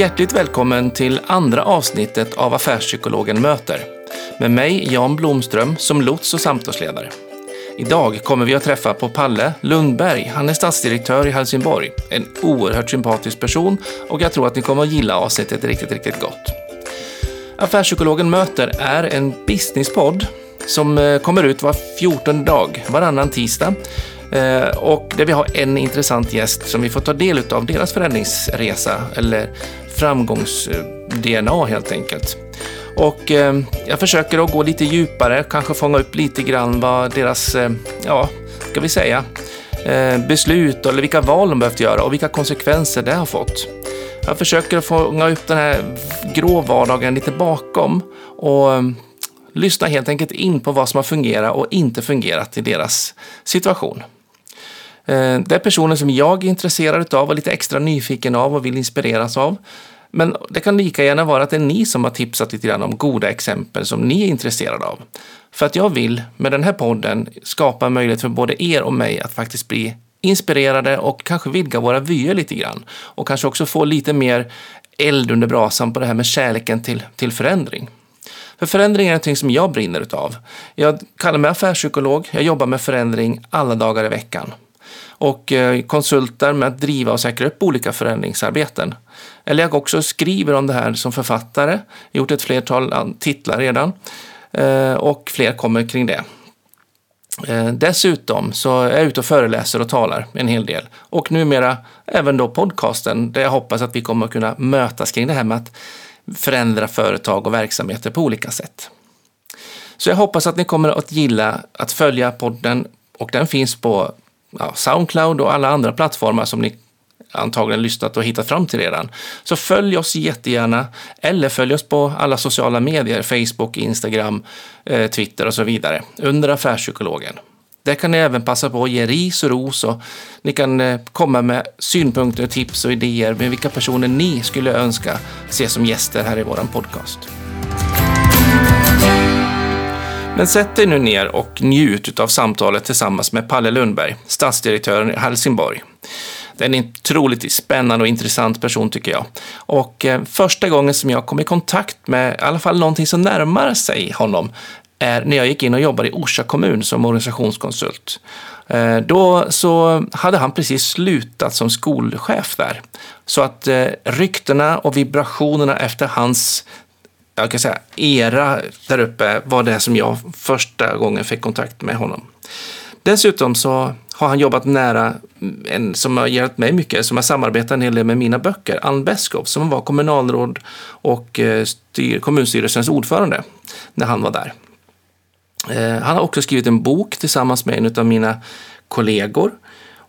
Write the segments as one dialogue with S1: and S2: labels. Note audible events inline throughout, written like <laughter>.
S1: Hjärtligt välkommen till andra avsnittet av Affärspsykologen möter. Med mig, Jan Blomström, som lots och samtalsledare. Idag kommer vi att träffa på Palle Lundberg. Han är stadsdirektör i Helsingborg. En oerhört sympatisk person och jag tror att ni kommer att gilla avsnittet riktigt, riktigt gott. Affärspsykologen möter är en businesspodd som eh, kommer ut var 14 dag, varannan tisdag. Eh, och där vi har en intressant gäst som vi får ta del av deras förändringsresa eller framgångs-DNA helt enkelt. Och eh, jag försöker att gå lite djupare, kanske fånga upp lite grann vad deras, eh, ja, ska vi säga, eh, beslut eller vilka val de behövt göra och vilka konsekvenser det har fått. Jag försöker att fånga upp den här grå vardagen lite bakom och eh, lyssna helt enkelt in på vad som har fungerat och inte fungerat i deras situation. Det är personer som jag är intresserad av och lite extra nyfiken av och vill inspireras av. Men det kan lika gärna vara att det är ni som har tipsat lite grann om goda exempel som ni är intresserade av. För att jag vill med den här podden skapa en möjlighet för både er och mig att faktiskt bli inspirerade och kanske vidga våra vyer lite grann. Och kanske också få lite mer eld under brasan på det här med kärleken till, till förändring. För förändring är någonting som jag brinner utav. Jag kallar mig affärspsykolog. Jag jobbar med förändring alla dagar i veckan och eh, konsultar med att driva och säkra upp olika förändringsarbeten. Eller jag också skriver om det här som författare, gjort ett flertal titlar redan eh, och fler kommer kring det. Eh, dessutom så är jag ute och föreläser och talar en hel del och numera även då podcasten där jag hoppas att vi kommer att kunna mötas kring det här med att förändra företag och verksamheter på olika sätt. Så jag hoppas att ni kommer att gilla att följa podden och den finns på ja, Soundcloud och alla andra plattformar som ni antagligen lyssnat och hittat fram till redan. Så följ oss jättegärna eller följ oss på alla sociala medier, Facebook, Instagram, eh, Twitter och så vidare under Affärspsykologen. Där kan ni även passa på att ge ris och ros och ni kan eh, komma med synpunkter, tips och idéer med vilka personer ni skulle önska se som gäster här i vår podcast. Men sätt dig nu ner och njut av samtalet tillsammans med Palle Lundberg, stadsdirektören i Helsingborg. Det är en otroligt spännande och intressant person tycker jag. Och eh, första gången som jag kom i kontakt med i alla fall någonting som närmar sig honom är när jag gick in och jobbade i Orsa kommun som organisationskonsult. Eh, då så hade han precis slutat som skolchef där. Så att eh, ryktena och vibrationerna efter hans jag kan säga, era där uppe var det som jag första gången fick kontakt med honom. Dessutom så har han jobbat nära en som har hjälpt mig mycket, som har samarbetat en hel del med mina böcker, Ann Beskow, som var kommunalråd och eh, styr, kommunstyrelsens ordförande när han var där. Eh, han har också skrivit en bok tillsammans med en av mina kollegor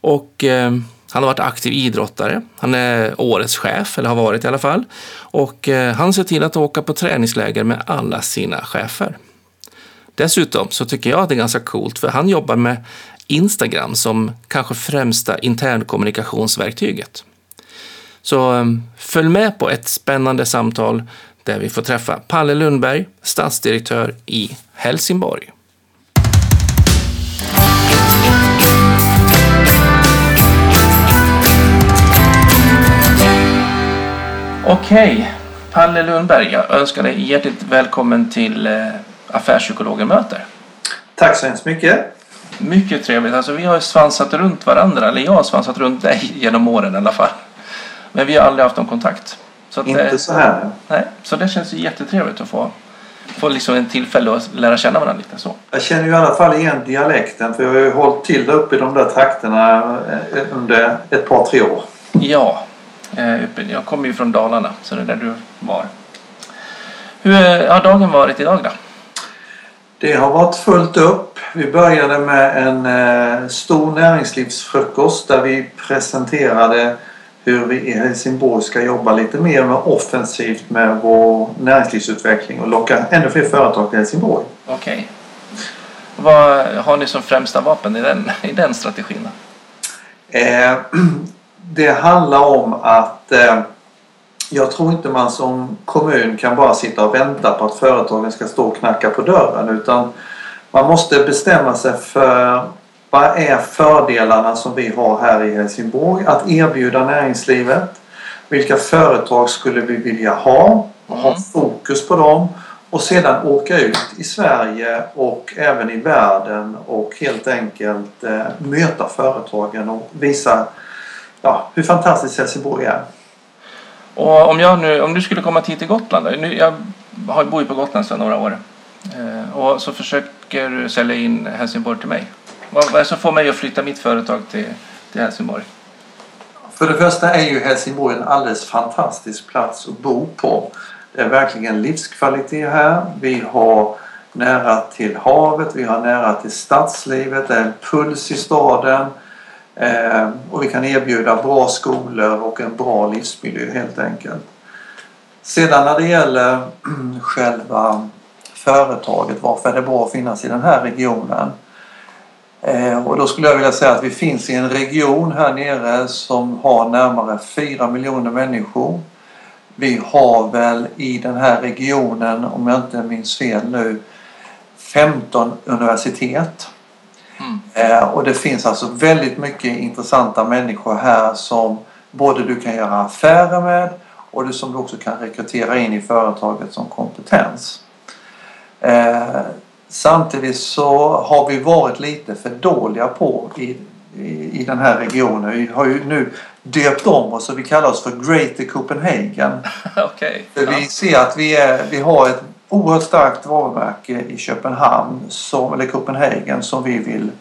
S1: och eh, han har varit aktiv idrottare. Han är årets chef, eller har varit i alla fall. Och eh, han ser till att åka på träningsläger med alla sina chefer. Dessutom så tycker jag att det är ganska coolt för han jobbar med Instagram som kanske främsta internkommunikationsverktyget. Så eh, följ med på ett spännande samtal där vi får träffa Palle Lundberg, stadsdirektör i Helsingborg. Okej, Palle Lundberg, jag önskar dig hjärtligt välkommen till eh, Affärspsykologen möter.
S2: Tack så hemskt mycket.
S1: Mycket trevligt. Alltså, vi har svansat runt varandra, eller jag har svansat runt dig genom åren i alla fall. Men vi har aldrig haft någon kontakt.
S2: Så Inte det, så här.
S1: Nej, så det känns jättetrevligt att få, få liksom en tillfälle att lära känna varandra lite så.
S2: Jag känner ju i alla fall igen dialekten för jag har ju hållit till uppe i de där trakterna eh, under ett par tre år.
S1: Ja, Eh, jag kommer ju från Dalarna, så det är där du var. Hur har dagen varit idag då?
S2: Det har varit fullt upp. Vi började med en eh, stor näringslivsfrukost där vi presenterade hur vi i Helsingborg ska jobba lite mer med offensivt med vår näringslivsutveckling och locka ännu fler företag till Helsingborg.
S1: Okej. Okay. Vad har ni som främsta vapen i den, i den strategin?
S2: Eh, det handlar om att eh, jag tror inte man som kommun kan bara sitta och vänta på att företagen ska stå och knacka på dörren utan man måste bestämma sig för vad är fördelarna som vi har här i Helsingborg att erbjuda näringslivet? Vilka företag skulle vi vilja ha? Och ha
S1: Mm.
S2: fokus på dem. Och sedan åka ut i Sverige och även i världen och helt enkelt eh, möta företagen och visa ja, hur fantastiskt Helsingborg är.
S1: Och om, jag nu, om du skulle komma hit till Gotland. då, Nu, jag har bor ju på Gotland sedan några år. Eh, och så försöker du sälja in Helsingborg till mig. Vad, vad är det som får mig att flytta mitt företag till, till Helsingborg?
S2: För det första är ju Helsingborg en alldeles fantastisk plats att bo på. Det är verkligen livskvalitet här. Vi har nära till havet, vi har nära till stadslivet, det är en puls i staden. Eh, och vi kan erbjuda bra skolor och en bra livsmiljö helt enkelt. Sedan när det gäller <clears throat> själva företaget, varför är det bra att finnas i den här regionen? Eh, och då skulle jag vilja säga att vi finns i en region här nere som har närmare 4 miljoner människor. Vi har väl i den här regionen, om jag inte minns fel nu, 15 universitet. Eh, och det finns alltså väldigt mycket intressanta människor här som både du kan göra affärer med och det som du också kan rekrytera in i företaget som kompetens. Eh, samtidigt så har vi varit lite för dåliga på i, i, i den här regionen. Vi har ju nu döpt om oss och vi kallar oss för Greater Copenhagen. <laughs> För Vi ser att vi, är, vi har ett oerhört starkt varumärke i Köpenhamn, som, eller Copenhagen, som vi vill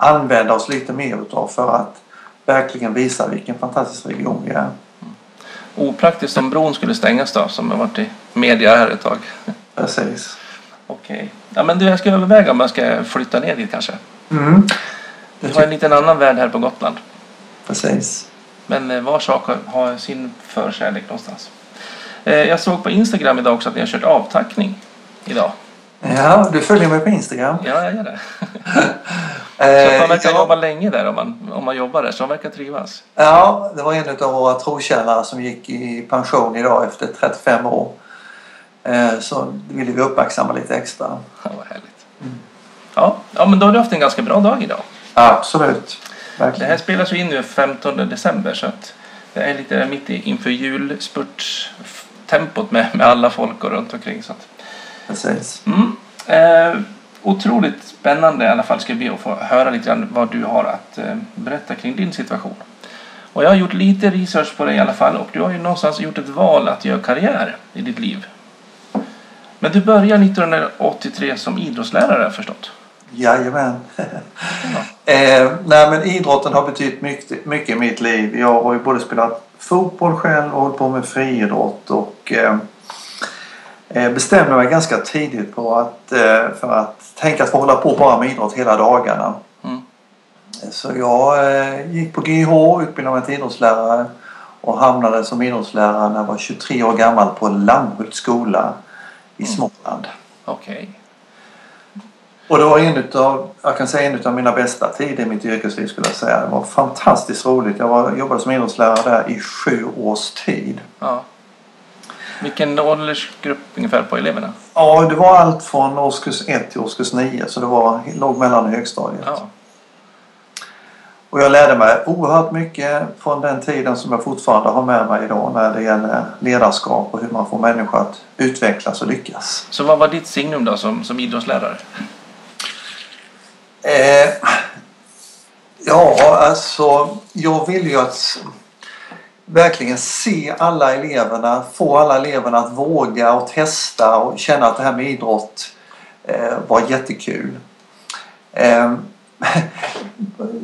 S2: använda oss lite mer utav för att verkligen visa vilken fantastisk region vi är.
S1: Opraktiskt om bron skulle stängas då, som har varit i media här ett tag. <laughs>
S2: Precis.
S1: Okej. Ja, men du, jag ska överväga om jag ska flytta ner dit kanske.
S2: Mm.
S1: Vi har en liten annan värld här på Gotland.
S2: Precis.
S1: Men eh, var sak har, har sin förkärlek någonstans. Eh, jag såg på Instagram idag också att ni har kört avtackning idag.
S2: Ja, du följer mig på Instagram.
S1: Ja, jag gör det. <laughs>
S2: Eh,
S1: Så man verkar
S2: ja.
S1: jobba länge där om man, om man jobbar där, så man verkar trivas.
S2: Ja, det var en av våra trotjänare som gick i pension idag efter 35 år. Eh, Så det ville vi uppmärksamma lite extra.
S1: Ja, vad härligt. Ja, ja, men då har du haft en ganska bra dag idag.
S2: Absolut.
S1: Det
S2: Verkligen.
S1: här spelas ju in nu 15 december så att det är lite mitt i, inför julspurtstempot med, med alla folk och runt omkring. Så att,
S2: Precis.
S1: mm. eh, otroligt spännande i alla fall ska bli att få höra lite grann vad du har att eh, berätta kring din situation. Och jag har gjort lite research på dig i alla fall och du har ju någonstans gjort ett val att göra karriär i ditt liv. Men du börjar 1983 som idrottslärare har förstått.
S2: Jajamän. <laughs> eh, nej men idrotten har betytt mycket, mycket i mitt liv. Jag har ju både spelat fotboll själv och hållit på med friidrott och eh, bestämde mig ganska tidigt på att eh, för att tänka att få hålla på bara med idrott hela dagarna.
S1: Mm.
S2: Så jag eh, gick på GH, utbildade mig till idrottslärare och hamnade som idrottslärare när jag var 23 år gammal på Lammhults skola i
S1: Mm.
S2: Småland.
S1: Okej.
S2: Och det var en utav, jag kan säga en av mina bästa tider i mitt yrkesliv skulle jag säga. Det var fantastiskt roligt. Jag var, jobbade som idrottslärare där i sju års tid.
S1: Ja. Vilken åldersgrupp ungefär på eleverna?
S2: Ja, det var allt från årskurs 1 till årskurs 9 så det var, låg mellan högstadiet.
S1: Ja.
S2: Och jag lärde mig oerhört mycket från den tiden som jag fortfarande har med mig idag när det gäller ledarskap och hur man får människor att utvecklas och lyckas.
S1: Så vad var ditt signum då som, som idrottslärare?
S2: Eh, ja, alltså jag vill ju att verkligen se alla eleverna, få alla eleverna att våga och testa och känna att det här med idrott eh, var jättekul. Eh, <laughs>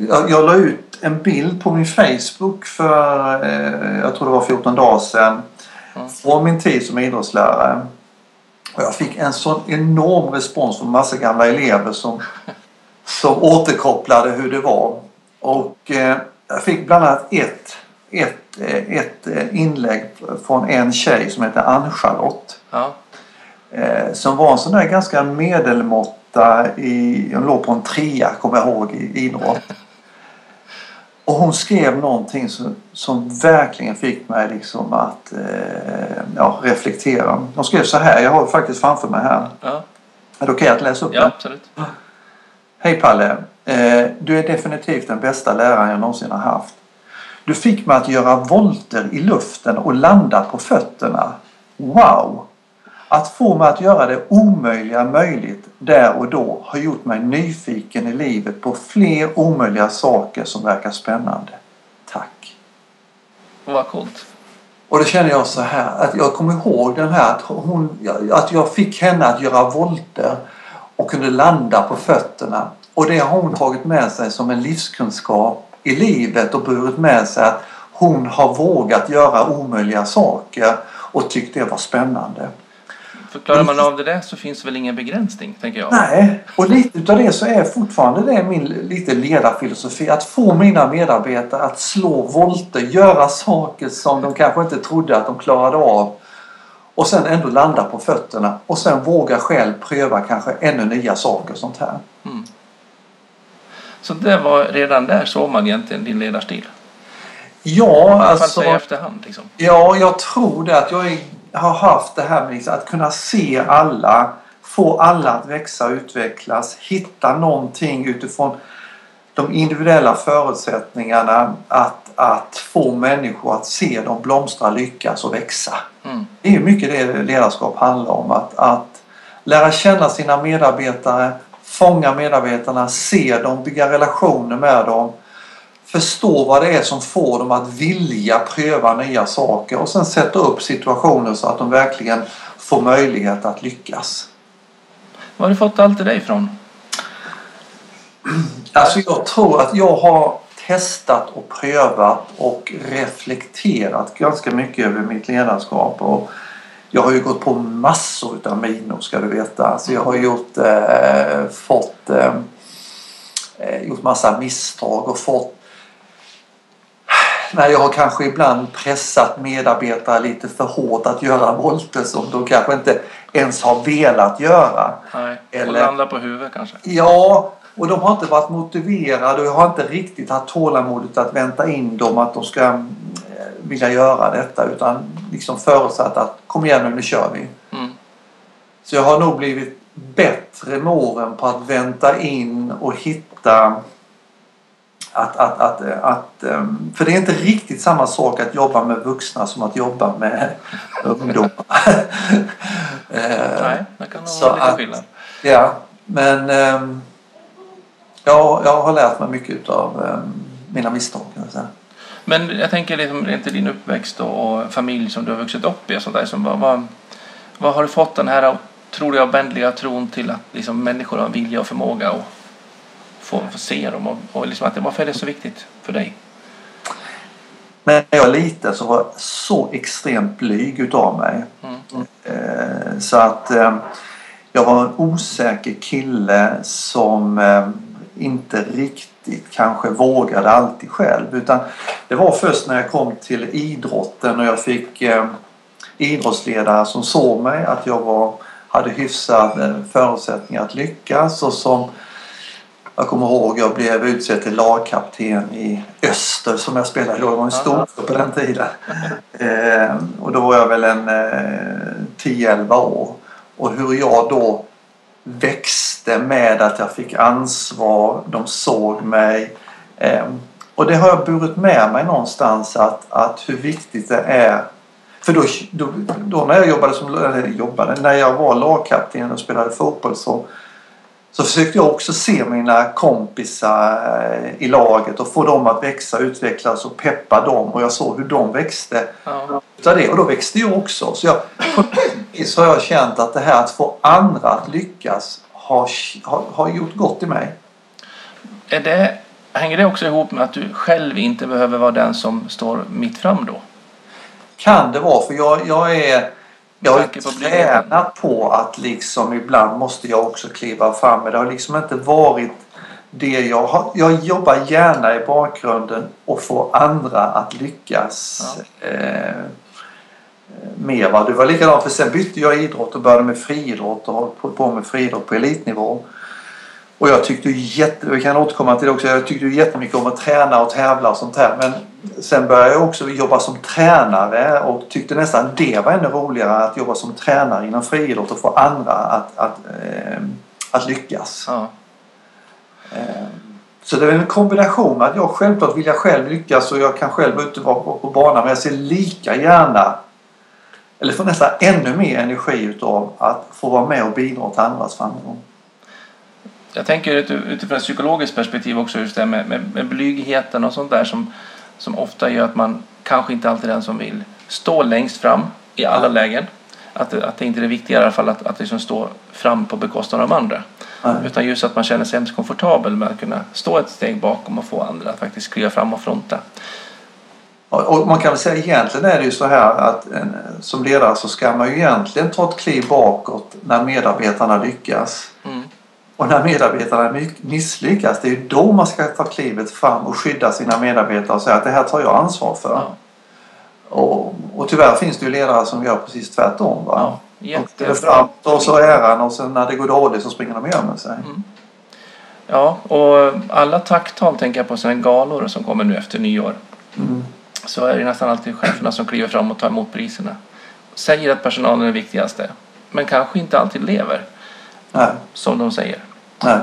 S2: jag, jag la ut en bild på min Facebook för, eh, jag tror det var 14 dagar sedan,
S1: Mm.
S2: från min tid som idrottslärare. Och jag fick en sån enorm respons från massa gamla elever som <laughs> som återkopplade hur det var. Och eh, jag fick bland annat ett, ett, ett eh, inlägg från en tjej som heter Ann-Charlotte.
S1: Ja.
S2: Eh, som var en sån där ganska medelmåtta i, hon låg på en trea kommer jag ihåg i idrott. Och hon skrev någonting som, som verkligen fick mig liksom att eh, ja, reflektera. Hon skrev så här, jag har det faktiskt framför mig här.
S1: Ja.
S2: Är det okej att läsa upp
S1: ja,
S2: den?
S1: absolut.
S2: Hej Palle! Eh, Du är definitivt den bästa läraren jag någonsin har haft. Du fick mig att göra volter i luften och landa på fötterna. Wow! Att få mig att göra det omöjliga möjligt där och då har gjort mig nyfiken i livet på fler omöjliga saker som verkar spännande. Tack!
S1: Vad coolt.
S2: Och då känner jag så här att jag kommer ihåg den här att, hon, att jag fick henne att göra volter och kunde landa på fötterna. Och det har hon tagit med sig som en livskunskap i livet och burit med sig att hon har vågat göra omöjliga saker och tyckt det var spännande.
S1: För klarar man av det där så finns väl ingen begränsning, tänker jag.
S2: Nej, och lite utav det så är fortfarande det min lite ledarfilosofi. Att få mina medarbetare att slå volter, göra saker som de kanske inte trodde att de klarade av. Och sen ändå landa på fötterna och sen våga själv pröva kanske ännu nya saker och sånt här.
S1: Mm. Så det var redan där såg man egentligen din ledarstil?
S2: Ja, alltså.
S1: I efterhand liksom.
S2: Ja, jag tror det att jag har haft det här med liksom att kunna se alla, få alla att växa och utvecklas, hitta någonting utifrån de individuella förutsättningarna att, att få människor att se dem blomstra, lyckas och växa. Mm. Det är mycket det ledarskap handlar om. Att, att lära känna sina medarbetare, fånga medarbetarna, se dem, bygga relationer med dem förstå vad det är som får dem att vilja pröva nya saker och sen sätta upp situationer så att de verkligen får möjlighet att lyckas.
S1: Var har du fått allt det där ifrån? <clears throat>
S2: Alltså jag tror att jag har testat och prövat och reflekterat ganska mycket över mitt ledarskap. Och jag har ju gått på massor av minor ska du veta. Alltså jag har gjort, eh, fått eh, eh gjort massa misstag och fått när jag har kanske ibland pressat medarbetare lite för hårt att göra volter som de kanske inte ens har velat göra.
S1: Nej, Eller, och landa på huvudet kanske?
S2: Ja, och de har inte varit motiverade och jag har inte riktigt haft tålamodet att vänta in dem att de ska vilja göra detta utan liksom förutsatt att kom igen nu, nu kör vi. Mm. Så jag har nog blivit bättre med åren på att vänta in och hitta att, att, att, att, ehm, för det är inte riktigt samma sak att jobba med vuxna som att jobba med <laughs> ungdomar. <laughs>
S1: Eh, Nej, det kan nog vara lite skillnad.
S2: Ja, men ehm, ja, jag har lärt mig mycket av ehm, mina misstag. Kan jag säga.
S1: Men jag tänker liksom, inte din uppväxt och familj som du har vuxit upp i. Och sånt där, som, vad, vad, vad har du fått den här otroliga vänliga tron till att liksom, människor har vilja och förmåga och få, få se dem och, och liksom att, varför är det så viktigt för dig?
S2: När jag var liten så var jag så extremt blyg utav mig. Mm. Eh, så att eh, jag var en osäker kille som eh, inte riktigt kanske vågade alltid själv. Utan det var först när jag kom till idrotten och jag fick idrottsledare som såg mig att jag var, hade hyfsade förutsättningar att lyckas och som jag kommer ihåg jag blev utsedd till lagkapten i Öster som jag spelade då. Det var en stor på den tiden. Eh, och då var jag väl en eh, 10-11 år. Och hur jag då växte med att jag fick ansvar. De såg mig. Eh, och det har jag burit med mig någonstans att, att hur viktigt det är för då, då, då, när jag jobbade som eller jobbade, när jag var lagkapten och spelade fotboll så så försökte jag också se mina kompisar eh, i laget och få dem att växa, utvecklas och peppa dem och jag såg hur de växte ja. det och då växte jag också. Så jag, så har jag känt att det här att få andra att lyckas har, har, har gjort gott i mig.
S1: Är det, hänger det också ihop med att du själv inte behöver vara den som står mitt fram då?
S2: Kan det vara, för jag, jag är jag har ju tränat på att liksom ibland måste jag också kliva fram. Men det har liksom inte varit det jag har. Jag jobbar gärna i bakgrunden och får andra att lyckas. Ja. Eh, mer. Va? Det var likadant för sen bytte jag idrott och började med friidrott och har på med friidrott på elitnivå. Och jag tyckte jätte, vi kan återkomma till det också, jag tyckte jättemycket om att träna och tävla och sånt här. Men sen började jag också jobba som tränare och tyckte nästan det var ännu roligare att jobba som tränare inom friidrott och få andra att, att, äh, att lyckas. Ja. Äh, Så det är en kombination med att jag självklart vill jag själv lyckas och jag kan själv vara ute på, på banan men jag ser lika gärna eller får nästan ännu mer energi utav att få vara med och bidra till andras framgång.
S1: Jag tänker utifrån ett psykologiskt perspektiv också just det med, med, med blygheten och sånt där som, som ofta gör att man kanske inte alltid är den som vill stå längst fram i alla lägen. Att, att det inte är viktigare i alla fall att, att liksom stå fram på bekostnad av andra. Nej. Utan just att man känner sig hemskt komfortabel med att kunna stå ett steg bakom och få andra att faktiskt kliva fram och fronta.
S2: Och man kan väl säga egentligen är det ju så här att som ledare så ska man ju egentligen ta ett kliv bakåt när medarbetarna lyckas. Mm. Och när medarbetarna misslyckas, det är ju då man ska ta klivet fram och skydda sina medarbetare och säga att det här tar jag ansvar för. Ja. Och, och tyvärr finns det ju ledare som gör precis tvärtom. Va? Ja, är fram och så äran och sen när det går dåligt så springer de och gömmer sig. Mm.
S1: Ja, och alla tacktal tänker jag på sina galor som kommer nu efter nyår. Mm. Så är det nästan alltid cheferna som kliver fram och tar emot priserna. Säger att personalen är det viktigaste. Men kanske inte alltid lever Nej. som de säger. Nej.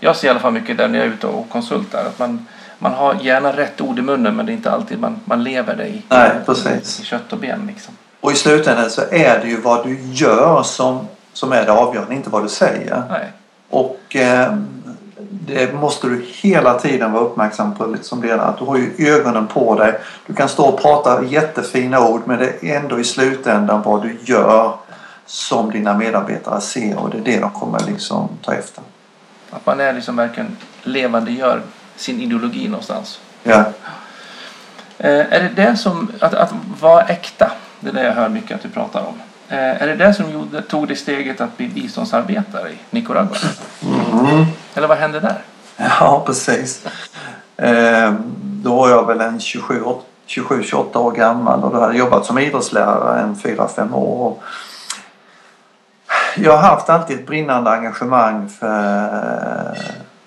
S1: Jag ser i alla fall mycket där när jag är ute och konsultar. Att man, man har gärna rätt ord i munnen men det är inte alltid man, man lever det i,
S2: Nej, precis.
S1: i kött och ben. Liksom.
S2: Och i slutändan så är det ju vad du gör som, som är det avgörande, inte vad du säger. Nej. Och eh, det måste du hela tiden vara uppmärksam på som ledare. Att du har ju ögonen på dig. Du kan stå och prata jättefina ord men det är ändå i slutändan vad du gör som dina medarbetare ser och det är det de kommer liksom ta efter.
S1: Att man är liksom verkligen levande gör sin ideologi någonstans.
S2: Ja.
S1: Eh, är det det som, att, att vara äkta, det är det jag hör mycket att du pratar om. Eh, är det det som tog det steget att bli biståndsarbetare i Nicaragua? Mm. Eller vad hände där? <laughs>
S2: Ja, precis. Eh, då var jag väl en 27-28 år gammal och då hade jag jobbat som idrottslärare en 4-5 år. Jag har haft alltid ett brinnande engagemang för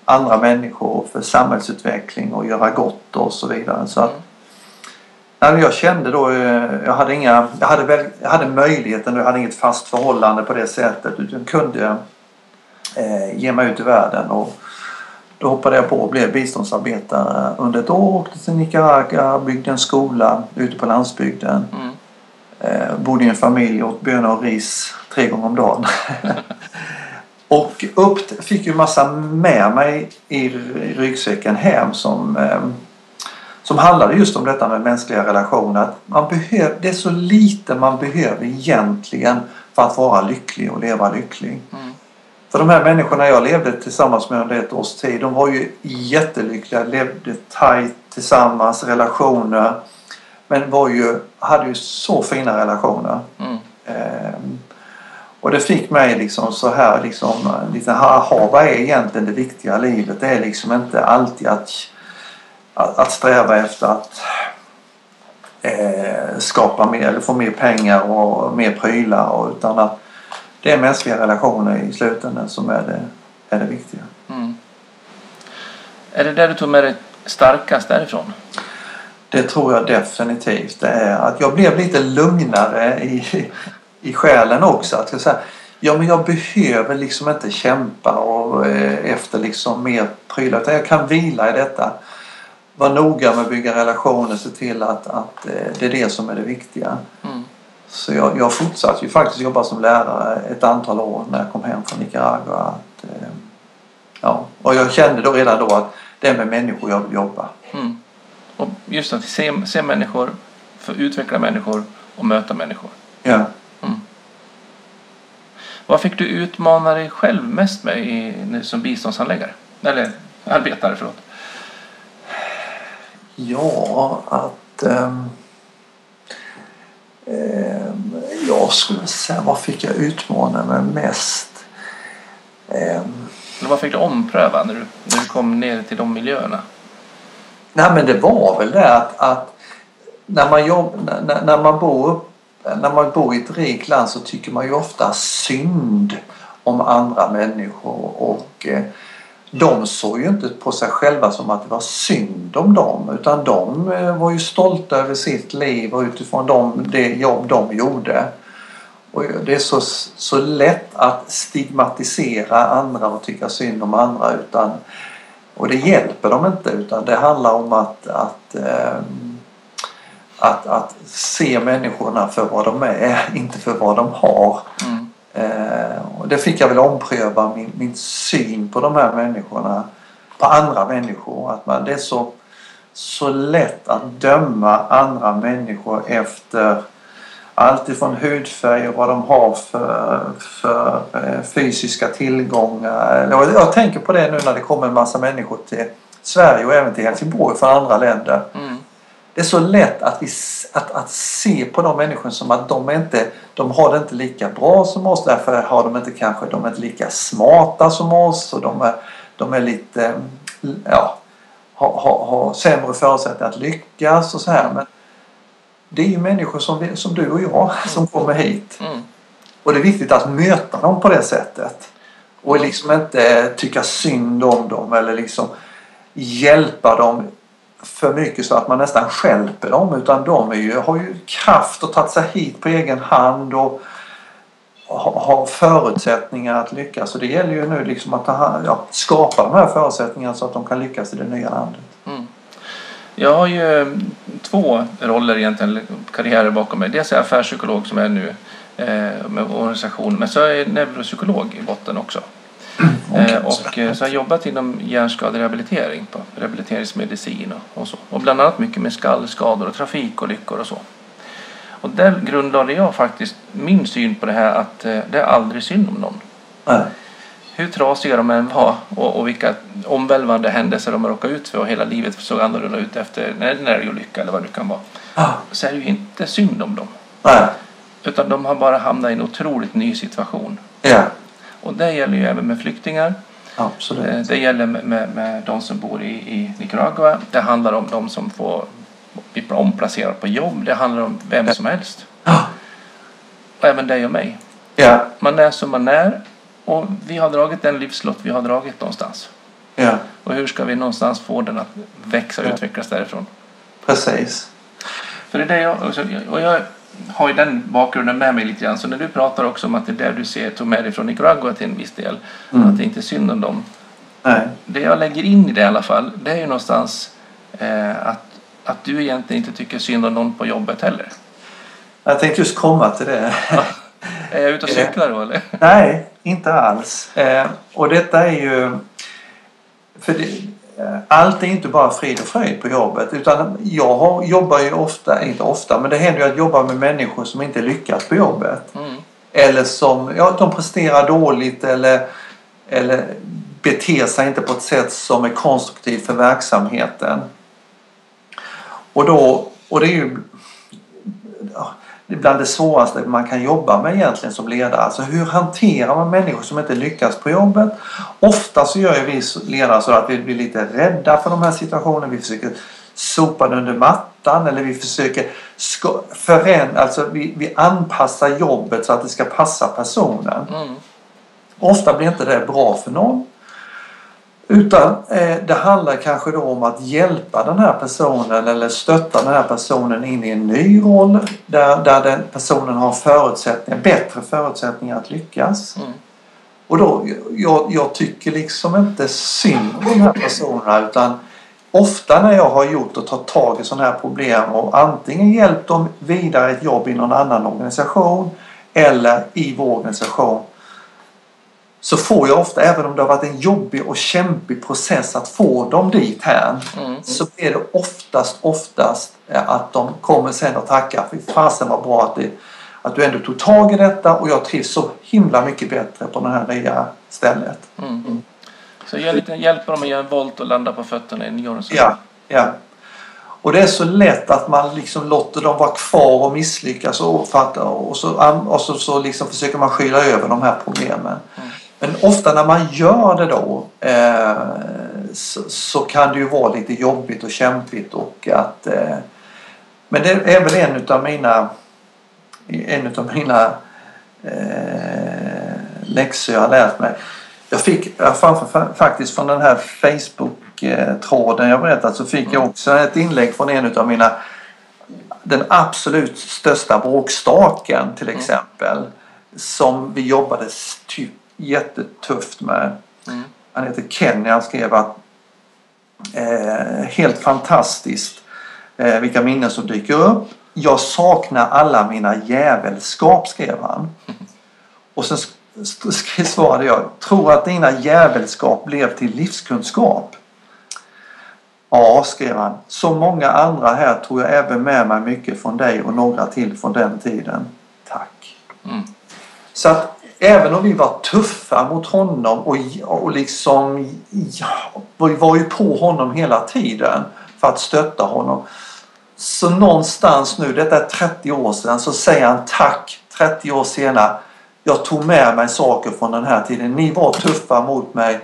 S2: andra människor, för samhällsutveckling och göra gott och så vidare. Så att, jag kände då, eh, jag hade, inga, jag hade, väl, jag hade möjligheten, jag hade inget fast förhållande på det sättet utan kunde eh, ge mig ut i världen. Och då hoppade jag på och blev biståndsarbetare under ett år. Åkte till Nicaragua, byggde en skola ute på landsbygden. Mm. Eh, bodde i en familj, åt bönor och ris tre gånger om dagen. <laughs> och upp, fick ju massa med mig i ryggsäcken hem som eh, som handlade just om detta med mänskliga relationer. Att man behöver, det är så lite man behöver egentligen för att vara lycklig och leva lycklig. Mm. För de här människorna jag levde tillsammans med under ett års tid, de var ju jättelyckliga, levde tajt tillsammans, relationer. Men var ju, hade ju så fina relationer. Mm. Ehm, och det fick mig liksom så här liksom, lite aha, vad är egentligen det viktiga i livet? Det är liksom inte alltid att att, att sträva efter att eh, skapa mer eller få mer pengar och mer prylar utan att det är mänskliga relationer i slutändan som är det, är det viktiga. Mm.
S1: Är det det du tog med dig starkast därifrån?
S2: Det tror jag definitivt det är. Att jag blev lite lugnare i, i själen också. Att jag, ja, men jag behöver liksom inte kämpa och, eh, efter liksom mer prylar utan jag kan vila i detta vara noga med att bygga relationer, se till att, att eh, det är det som är det viktiga. Mm. Så jag, jag fortsatte ju faktiskt jobba som lärare ett antal år när jag kom hem från Nicaragua. Att, eh, ja, och jag kände då redan då att det är med människor jag vill jobba. Mm.
S1: Och just att se, se människor, för utveckla människor och möta människor.
S2: Ja. Mm.
S1: Vad fick du utmana dig själv mest med i, som biståndsanläggare? Eller arbetare, förlåt.
S2: Ja, att... Ähm, jag skulle säga, vad fick jag utmana mig mest?
S1: Ähm, vad fick du ompröva när du, när du kom ner till de miljöerna?
S2: Nej men det var väl det att, att när, man jobb, när, när, man bor, när man bor i ett rikt land så tycker man ju ofta synd om andra människor och eh, de såg ju inte på sig själva som att det var synd om dem utan de eh, var ju stolta över sitt liv och utifrån dem, det jobb de gjorde. Och det är så, så lätt att stigmatisera andra och tycka synd om andra utan Och det hjälper dem inte utan det handlar om att, att, eh, att, att se människorna för vad de är, <laughs> inte för vad de har.
S1: Mm.
S2: Eh, och det fick jag väl ompröva min, min syn på de här människorna, på andra människor. Att man, det är så, så lätt att döma andra människor efter allt ifrån hudfärg och vad de har för, för eh, fysiska tillgångar. Jag tänker på det nu när det kommer en massa människor till Sverige och även till Helsingborg från andra länder.
S1: Mm.
S2: Det är så lätt att, vi, att, att se på de människorna som att de, är inte, de har det inte lika bra som oss. Därför har de inte kanske de är inte lika smarta som oss och de är, de är lite ja, har, har, har sämre förutsättningar att lyckas och så här. Men det är ju människor som, vi, som du och jag som kommer hit.
S1: Mm.
S2: Och det är viktigt att möta dem på det sättet. Och liksom inte tycka synd om dem eller liksom hjälpa dem för mycket så att man nästan skälper dem. Utan de är ju, har ju kraft att ta sig hit på egen hand och ha- har förutsättningar att lyckas. Så det gäller ju nu liksom att hand- ja, skapa de här förutsättningarna så att de kan lyckas i det nya landet.
S1: Mm. Jag har ju två roller egentligen, karriärer bakom mig. Dels är jag affärspsykolog som jag är nu eh, med organisation, men så är jag neuropsykolog i botten också. Eh, och eh, så har jag jobbat inom hjärnskaderehabilitering på rehabiliteringsmedicin och, så. Och bland annat mycket med skallskador och trafikolyckor och så. Och där grundlade jag faktiskt min syn på det här att eh, det är aldrig synd om någon.
S2: Nej.
S1: Hur trasiga de än var och, och vilka omvälvande händelser de har råkat ut för och hela livet såg annorlunda ut efter en älgolycka eller vad det kan vara.
S2: Ah,
S1: Så är det ju inte synd om dem.
S2: nej.
S1: Utan de har bara hamnat i en otroligt ny situation.
S2: Ja,
S1: Och det gäller ju även med flyktingar.
S2: absolut.
S1: Eh, Det gäller med, med, med de som bor i, i Nicaragua. Det handlar om de som får bli omplacerade på jobb. Det handlar om vem som helst. Och även dig och mig.
S2: Ja,
S1: Man är som man är. Och vi har dragit den livslott vi har dragit någonstans.
S2: ja,
S1: Och hur ska vi någonstans få den att växa och
S2: Ja.
S1: utvecklas därifrån?
S2: precis.
S1: För det är det jag, och jag har ju den bakgrunden med mig lite grann. Så när du pratar också om att det är där du ser, tog med dig från Nicaragua till en viss del.
S2: Mm.
S1: Att det inte är synd om dem.
S2: Nej.
S1: Det jag lägger in i det i alla fall. Det är ju någonstans eh, att, att du egentligen inte tycker synd om någon på jobbet heller.
S2: Jag tänkte just komma till det.
S1: Är jag ute och cyklar då eller?
S2: Nej, inte alls. Eh, och detta är ju... För det, allt är inte bara frid och fröjd på jobbet. Utan jag har, jobbar ju ofta, inte ofta, men det händer ju att jobba med människor som inte lyckas på jobbet.
S1: Mm.
S2: Eller som, ja, de presterar dåligt eller, eller beter sig inte på ett sätt som är konstruktivt för verksamheten. Och, då, och det är ju det är bland det svåraste man kan jobba med egentligen som ledare. Alltså hur hanterar man människor som inte lyckas på jobbet? Ofta så gör ju vi ledare så att vi blir lite rädda för de här situationerna. Vi försöker sopa den under mattan eller vi försöker förändra, alltså vi, vi anpassar jobbet så att det ska passa personen.
S1: Mm.
S2: Ofta blir inte det bra för någon. Utan eh, det handlar kanske då om att hjälpa den här personen eller stötta den här personen in i en ny roll där, där den personen har förutsättningar, bättre förutsättningar att lyckas.
S1: Mm.
S2: Och då, jag, jag tycker liksom inte synd om de här personerna utan ofta när jag har gjort och tagit tag i sådana här problem och antingen hjälpt dem vidare ett jobb i någon annan organisation eller i vår organisation så får jag ofta, även om det har varit en jobbig och kämpig process att få dem dit här
S1: Mm.
S2: så är det oftast, oftast eh, att de kommer sen och tackar. Fy fasen vad bra att, det, att du ändå tog tag i detta och jag trivs så himla mycket bättre på det här nya stället.
S1: Mm. Så jag lite, hjälper dem att göra en volt och landa på fötterna i en organisation.
S2: Ja, ja. Och det är så lätt att man liksom låter dem vara kvar och misslyckas och, och, så, och så, så liksom försöker man skyla över de här problemen.
S1: Mm.
S2: Men ofta när man gör det då eh, så, så kan det ju vara lite jobbigt och kämpigt och att eh, men det är väl en utav mina en utav mina eh, läxor jag har lärt mig. Jag fick framför, faktiskt från den här Facebook-tråden jag berättat så fick jag också ett inlägg från en utav mina den absolut största bråkstaken till exempel som vi jobbade typ jättetufft med.
S1: Mm.
S2: Han heter Kenny. Han skrev att Eh, helt fantastiskt eh, vilka minnen som dyker upp. Jag saknar alla mina jävelskap skrev han. <laughs> Och sen svarade jag, tror att dina jävelskap blev till livskunskap. Ja, skrev han. Som många andra här tog jag även med mig mycket från dig och några till från den tiden. Tack. Mm. Så att även om vi var tuffa mot honom och, och liksom ja, vi var ju på honom hela tiden för att stötta honom. Så någonstans nu, detta är 30 år sedan, så säger han tack 30 år senare. Jag tog med mig saker från den här tiden. Ni var tuffa mot mig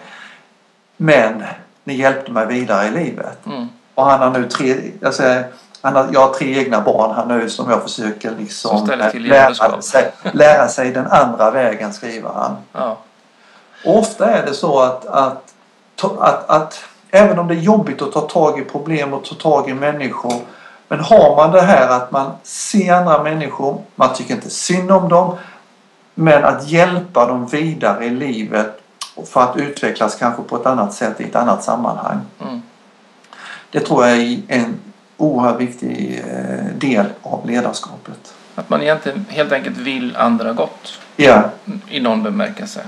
S2: men ni hjälpte mig vidare i livet. Mm. Och han har nu tre, jag, säger, han har, jag har tre egna barn här nu som jag försöker liksom lära sig, lära sig den andra vägen skriver han. Ja. Och ofta är det så att, att, att, att även om det är jobbigt att ta tag i problem och ta tag i människor men har man det här att man ser andra människor, man tycker inte synd om dem men att hjälpa dem vidare i livet för att utvecklas kanske på ett annat sätt i ett annat sammanhang. Mm. Det tror jag är en oerhört viktig eh, del av ledarskapet.
S1: Att man egentligen helt enkelt vill andra gott.
S2: Ja.
S1: I någon bemärkelse.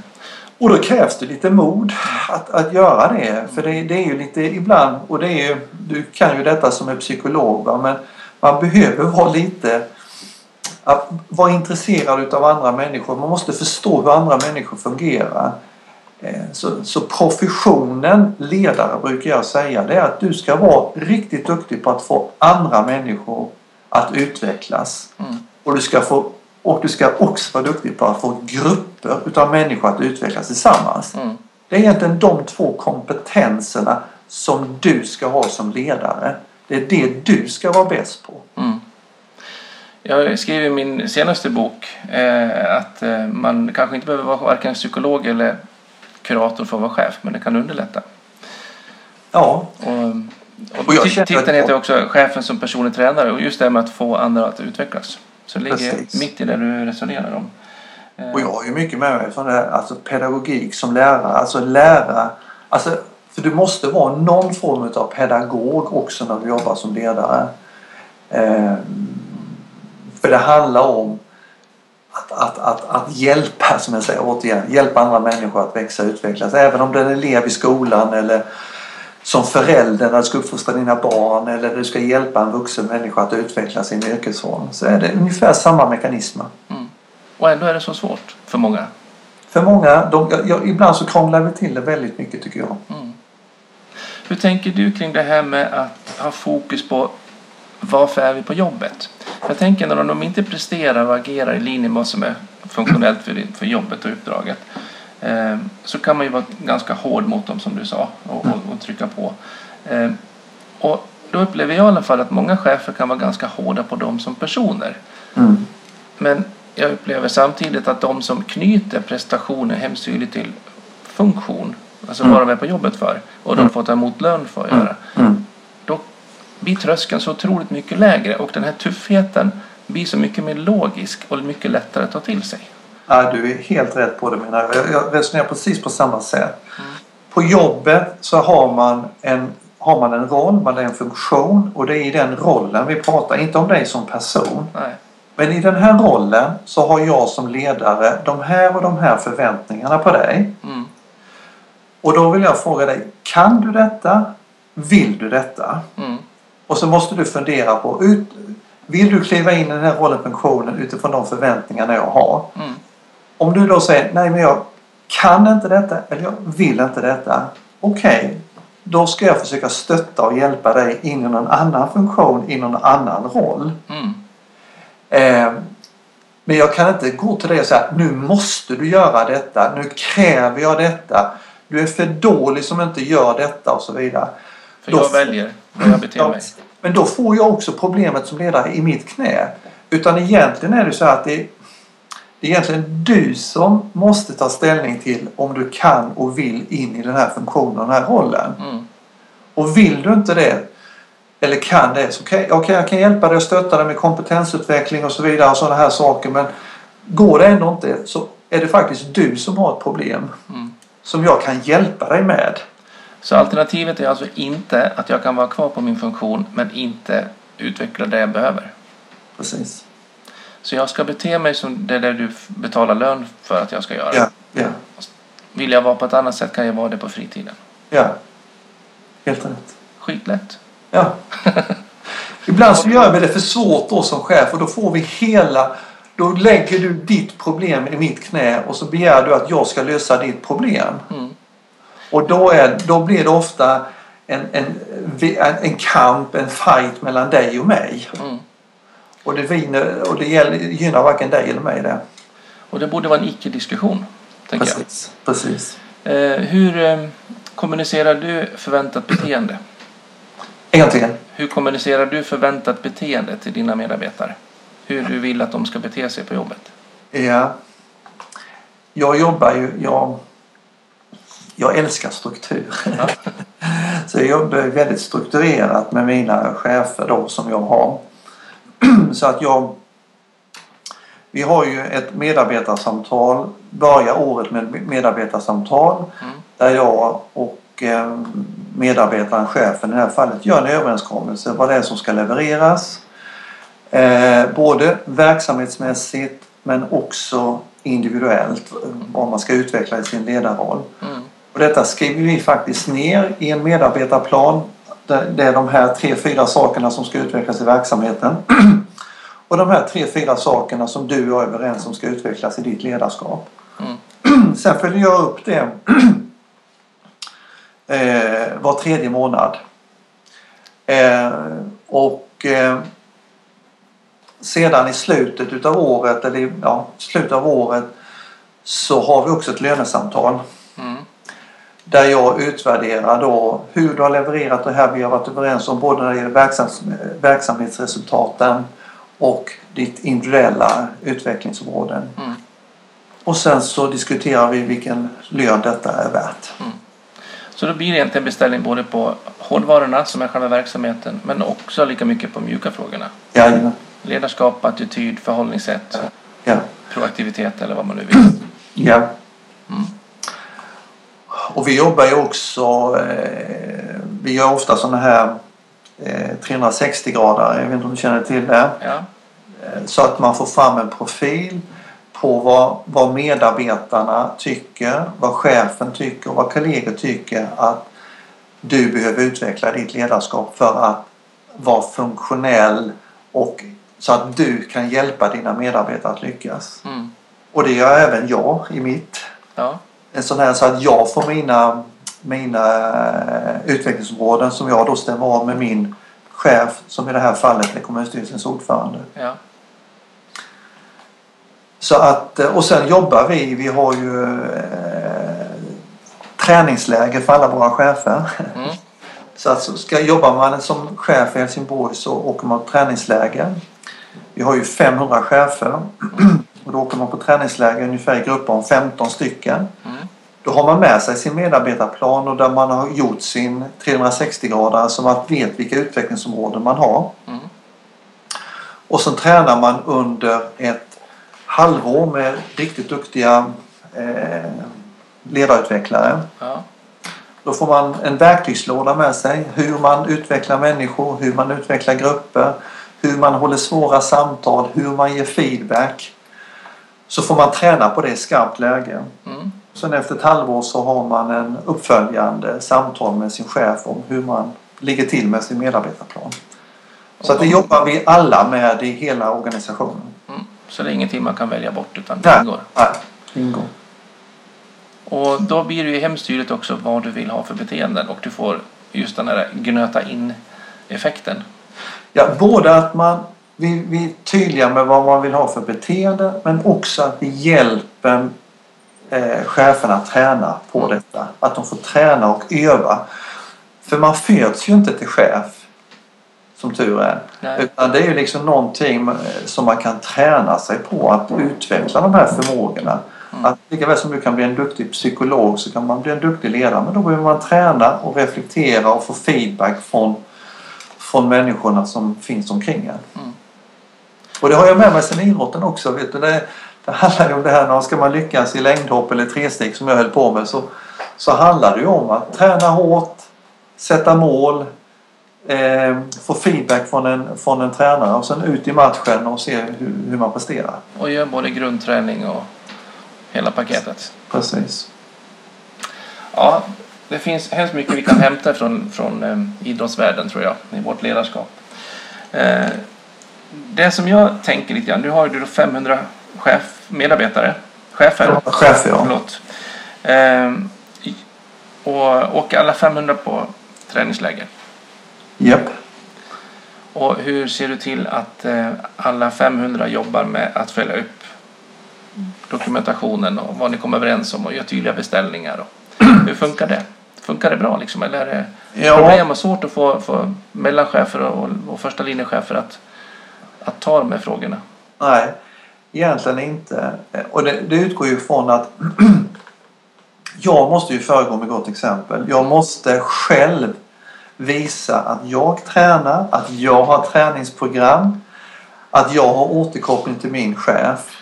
S2: Och då krävs det lite mod att, att göra det. För det, det är ju lite ibland, och det är ju, du kan ju detta som är psykolog, va? men man behöver vara lite att vara intresserad av andra människor. Man måste förstå hur andra människor fungerar. Eh, så, så professionen ledare brukar jag säga det är att du ska vara riktigt duktig på att få andra människor att utvecklas. Mm. Och, du ska få, och du ska också vara duktig på att få grupper utav människor att utvecklas tillsammans. Mm. Det är egentligen de två kompetenserna som du ska ha som ledare. Det är det du ska vara bäst på. Mm.
S1: Jag skriver i min senaste bok eh, att eh, man kanske inte behöver vara varken psykolog eller kurator för att vara chef, men det kan underlätta.
S2: Ja.
S1: Och, och, och titeln heter också Chefen som personlig tränare och just det med att få andra att utvecklas. Så det ligger Precis. mitt i det du resonerar om.
S2: Och jag har ju mycket med mig från det här, alltså pedagogik som lärare, alltså lära, alltså för du måste vara någon form av pedagog också när du jobbar som ledare. Ehm, för det handlar om att, att, att, hjälpa, som jag säger återigen, hjälpa andra människor att växa och utvecklas. Även om du är en elev i skolan eller som förälder när du ska uppfostra dina barn eller du ska hjälpa en vuxen människa att utveckla sin yrkesroll så är det ungefär samma mekanismer. Mm.
S1: Och ändå är det så svårt för många.
S2: För många, de, jag, ibland så krånglar vi till det väldigt mycket tycker jag. Mm.
S1: Hur tänker du kring det här med att ha fokus på varför är vi på jobbet? Jag tänker när de inte presterar och agerar i linje med vad som är funktionellt för, för jobbet och uppdraget eh, så kan man ju vara ganska hård mot dem som du sa och, och, och trycka på. Eh, och då upplever jag i alla fall att många chefer kan vara ganska hårda på dem som personer. Mm. Men jag upplever samtidigt att de som knyter prestationer hemskt tydligt till funktion, alltså mm. vad de är på jobbet för och de mm. får ta emot lön för att göra. Mm blir tröskeln så otroligt mycket lägre och den här tuffheten blir så mycket mer logisk och mycket lättare att ta till sig.
S2: Ja, du är helt rätt på det menar jag. Jag resonerar precis på samma sätt. Mm. På jobbet så har man en har man en roll, man är en funktion och det är i den rollen vi pratar, inte om dig som person.
S1: Nej.
S2: Men i den här rollen så har jag som ledare de här och de här förväntningarna på dig. Mm. Och då vill jag fråga dig, kan du detta? Vill du detta? Mm. Och så måste du fundera på, ut, vill du kliva in i den här rollen, funktionen utifrån de förväntningarna jag har? Mm. Om du då säger, nej men jag kan inte detta eller jag vill inte detta. Okej, okay, då ska jag försöka stötta och hjälpa dig in i någon annan funktion, i någon annan roll. Mm. Eh, men jag kan inte gå till dig och säga, nu måste du göra detta, nu kräver jag detta. Du är för dålig som inte gör detta och så vidare.
S1: För jag väljer hur jag beter mig.
S2: Men då får jag också problemet som ledare i mitt knä. Utan egentligen är det så att det, det är egentligen du som måste ta ställning till om du kan och vill in i den här funktionen och den här rollen. Mm. Och vill du inte det eller kan det så okay, okay, jag kan hjälpa dig och stötta dig med kompetensutveckling och så vidare och sådana här saker men går det ändå inte så är det faktiskt du som har ett problem mm. som jag kan hjälpa dig med.
S1: Så alternativet är alltså inte att jag kan vara kvar på min funktion men inte utveckla det jag behöver.
S2: Precis.
S1: Så jag ska bete mig som det där du betalar lön för att jag ska göra.
S2: Ja, ja,
S1: Vill jag vara på ett annat sätt kan jag vara det på fritiden.
S2: ja. Helt rätt.
S1: Skitlätt.
S2: Ja. <laughs> Ibland så gör vi det för svårt då som chef och då får vi hela... Då lägger du ditt problem i mitt knä och så begär du att jag ska lösa ditt problem.
S1: Mm.
S2: Och då, är, då blir det ofta en, en, en kamp, en fight mellan dig och mig.
S1: Mm.
S2: Och det, viner, och det gäller, gynnar varken dig eller mig det.
S1: Och det borde vara en icke-diskussion, tänker jag.
S2: Precis. Precis.
S1: Eh, hur eh, kommunicerar du förväntat beteende?
S2: En gång till.
S1: Hur kommunicerar du förväntat beteende till dina medarbetare? Hur du vill att de ska bete sig på jobbet?
S2: Ja. Jag jobbar ju... Jag, jag älskar struktur.
S1: Ja. <laughs>
S2: Så jag jobbar väldigt strukturerat med mina chefer då som jag har. <clears throat> Så att jag... Vi har ju ett medarbetarsamtal. Börjar året med ett medarbetarsamtal.
S1: Mm.
S2: Där jag och eh, medarbetaren, chefen i det här fallet, gör en överenskommelse vad det är som ska levereras. Eh, både verksamhetsmässigt men också individuellt vad man ska utveckla i sin ledarroll.
S1: Mm.
S2: Och detta skriver vi faktiskt ner i en medarbetarplan. Det är de här tre, fyra sakerna som ska utvecklas i verksamheten. <clears throat> Och de här tre, fyra sakerna som du är överens om ska utvecklas i ditt ledarskap.
S1: Mm. <clears throat>
S2: Sen följer jag upp det <clears throat> eh, var tredje månad. Eh, och eh, sedan i slutet utav året, eller ja, slutet av året så har vi också ett lönesamtal. Där jag utvärderar då hur du har levererat det här vi har varit överens om både när det gäller verksams verksamhetsresultaten och ditt individuella utvecklingsområden.
S1: Mm.
S2: Och sen så diskuterar vi vilken lön detta är värt.
S1: Så då blir det egentligen beställning både på hårdvarorna som är själva verksamheten men också lika mycket på mjuka frågorna.
S2: Jajamän.
S1: Ledarskap, attityd, förhållningssätt,
S2: Ja.
S1: proaktivitet eller vad man nu vill.
S2: ja.
S1: Mm.
S2: Och vi jobbar ju också, eh, vi gör ofta sådana här eh, 360 grader, jag vet inte om du känner till det.
S1: Ja.
S2: Eh, Så att man får fram en profil på vad, vad medarbetarna tycker, vad chefen tycker och vad kollegor tycker att du behöver utveckla ditt ledarskap för att vara funktionell och så att du kan hjälpa dina medarbetare att lyckas.
S1: Mm.
S2: Och det gör även jag i mitt.
S1: Ja.
S2: En sån här så att jag får mina, mina eh, utvecklingsområden som jag då stämmer av med min chef som i det här fallet är kommunstyrelsens ordförande.
S1: Ja.
S2: Så att, eh, och sen jobbar vi, vi har ju eh, träningsläger för alla våra chefer.
S1: Mm. <laughs>
S2: Så att så ska, jobbar man som chef i Helsingborg så åker man på träningsläger. Vi har ju 500 chefer <clears throat> och då åker man på träningsläger ungefär i grupper om 15 stycken.
S1: Mm.
S2: Då har man med sig sin medarbetarplan och där man har gjort sin 360-gradare så man vet vilka utvecklingsområden man har.
S1: Mm.
S2: Och sen tränar man under ett halvår med riktigt duktiga eh, ledarutvecklare.
S1: Ja.
S2: Då får man en verktygslåda med sig. Hur man utvecklar människor, hur man utvecklar grupper, hur man håller svåra samtal, hur man ger feedback. Så får man träna på det i skarpt läge.
S1: Mm.
S2: Sen efter ett halvår så har man en uppföljande samtal med sin chef om hur man ligger till med sin medarbetarplan. Så att det jobbar vi alla med i hela organisationen.
S1: Mm. Så det är ingenting man kan välja bort utan det
S2: Nej.
S1: ingår.
S2: Nej, ingår.
S1: Och då blir det ju hemstyret också vad du vill ha för beteenden och du får just den här gnöta in effekten.
S2: Ja, både att man, vi, vi är tydliga med vad man vill ha för beteende men också att vi hjälper eh, cheferna att träna på detta. Att de får träna och öva. För man föds ju inte till chef som tur är.
S1: Nej.
S2: Utan det är ju liksom någonting eh, som man kan träna sig på att utveckla de här förmågorna.
S1: Mm.
S2: Att lika väl som du kan bli en duktig psykolog så kan man bli en duktig ledare. Men då behöver man träna och reflektera och få feedback från, från människorna som finns omkring en.
S1: Mm.
S2: Och det har jag med mig sen idrotten också. Vet du. Det, det handlar ju om det här när ska man lyckas i längdhopp eller tresteg som jag höll på med så, så handlar det ju om att träna hårt, sätta mål, eh, få feedback från en, från en tränare och sen ut i matchen och se hur, hur man presterar.
S1: Och gör både grundträning och hela paketet.
S2: Precis.
S1: Ja, det finns hemskt mycket vi kan hämta från, från eh, idrottsvärlden tror jag, i vårt ledarskap. Eh, det som jag tänker lite grann, nu har du 500 chef, medarbetare, chefer.
S2: Ja, chefer, ja.
S1: Förlåt. Eh, och åker alla 500 på träningsläger.
S2: Japp.
S1: Och hur ser du till att eh, alla 500 jobbar med att följa upp dokumentationen och vad ni kommer överens om och gör tydliga beställningar? Och <clears throat> hur funkar det? Funkar det bra liksom? Eller är det
S2: Ja.
S1: problem och svårt att få, få mellanchefer och, och första linjechefer att, att ta de här frågorna?
S2: Nej, egentligen inte. Och det, det utgår ju från att <clears throat> jag måste ju föregå med gott exempel. Jag måste själv visa att jag tränar, att jag har träningsprogram, att jag har återkoppling till min chef.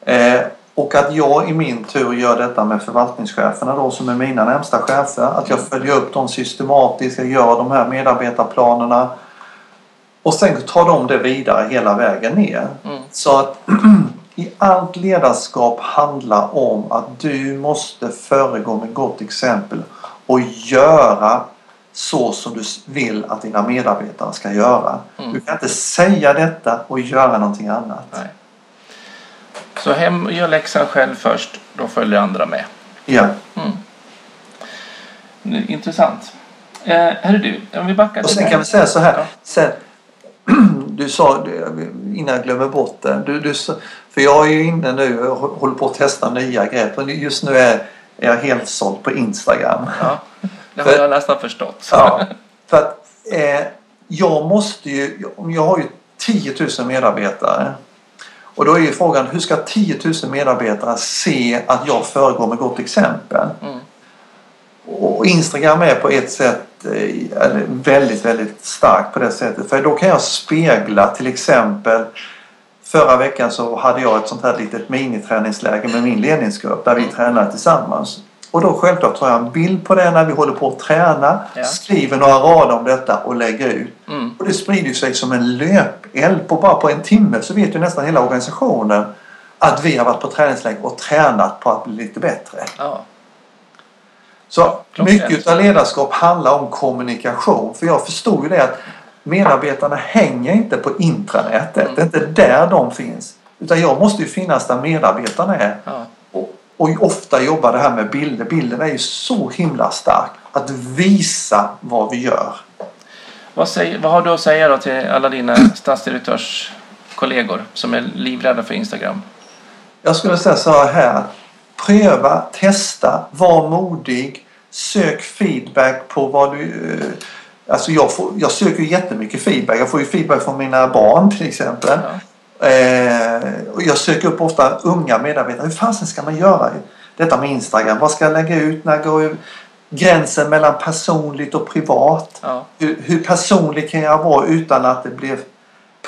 S2: Eh, och att jag i min tur gör detta med förvaltningscheferna då som är mina närmsta chefer. Att jag följer upp dem systematiskt, jag gör de här medarbetarplanerna. Och sen tar de det vidare hela vägen ner.
S1: Mm.
S2: Så att <clears throat> i allt ledarskap handlar om att du måste föregå med gott exempel och göra så som du vill att dina medarbetare ska göra.
S1: Mm.
S2: Du kan inte säga detta och göra någonting annat.
S1: Nej. Så hem och gör läxan själv först, då följer andra med.
S2: Ja.
S1: Mm. Intressant. Eh, hörru du, om vi backar
S2: Och sen kan vi säga så här.
S1: Ja.
S2: Sen, du sa, innan jag glömmer bort det. Du, du, för jag är ju inne nu och håller på att testa nya grepp. Och just nu är är jag helt såld på Instagram.
S1: Ja, det har <laughs> jag nästan förstått.
S2: Ja, för att eh, jag måste ju, jag har ju 10 000 medarbetare. Och då är ju frågan hur ska 10 000 medarbetare se att jag föregår med gott exempel?
S1: Mm.
S2: Och Instagram är på ett sätt väldigt, väldigt starkt på det sättet. För då kan jag spegla till exempel Förra veckan så hade jag ett sånt här litet miniträningsläger med min ledningsgrupp där vi tränade tillsammans. Och då självklart tar jag en bild på det när vi håller på att träna,
S1: Ja.
S2: skriver några rader om detta och lägger ut.
S1: Mm.
S2: Och det sprider sig som en löpeld. På bara på en timme så vet ju nästan hela organisationen att vi har varit på träningsläger och tränat på att bli lite bättre.
S1: Ja.
S2: Så mycket av ledarskap handlar om kommunikation. För jag förstod ju det att medarbetarna hänger inte på intranätet.
S1: Mm.
S2: Det är inte där de finns. Utan jag måste ju finnas där medarbetarna är.
S1: Ja.
S2: Och, och ofta jobbar det här med bilder. Bilden är ju så himla stark. Att visa vad vi gör.
S1: Vad, säger, vad har du att säga då till alla dina stadsdirektörskollegor som är livrädda för Instagram?
S2: Jag skulle säga så här. Pröva, testa, var modig. Sök feedback på vad du... eh, Alltså jag, får, jag söker ju jättemycket feedback. Jag får ju feedback från mina barn till exempel.
S1: Ja.
S2: Eh, och jag söker upp ofta unga medarbetare. Hur fasen ska man göra detta med Instagram? Vad ska jag lägga ut? När går gränsen mellan personligt och privat?
S1: Ja.
S2: Hur, hur personlig kan jag vara utan att det blir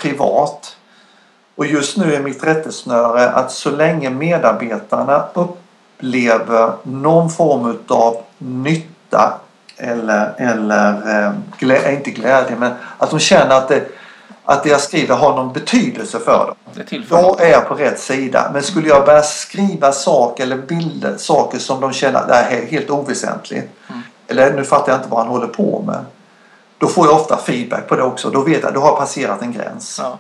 S2: privat? Och just nu är mitt rättesnöre att så länge medarbetarna upplever någon form av nytta eller, eller eh, glä, inte glädje men att de känner att det, att det jag skriver har någon betydelse för dem. Då är jag på rätt sida. Men skulle jag börja skriva saker eller bilder, saker som de känner det här är helt oväsentligt.
S1: Mm.
S2: Eller nu fattar jag inte vad han håller på med. Då får jag ofta feedback på det också. Då vet jag, då har jag passerat en gräns.
S1: Ja.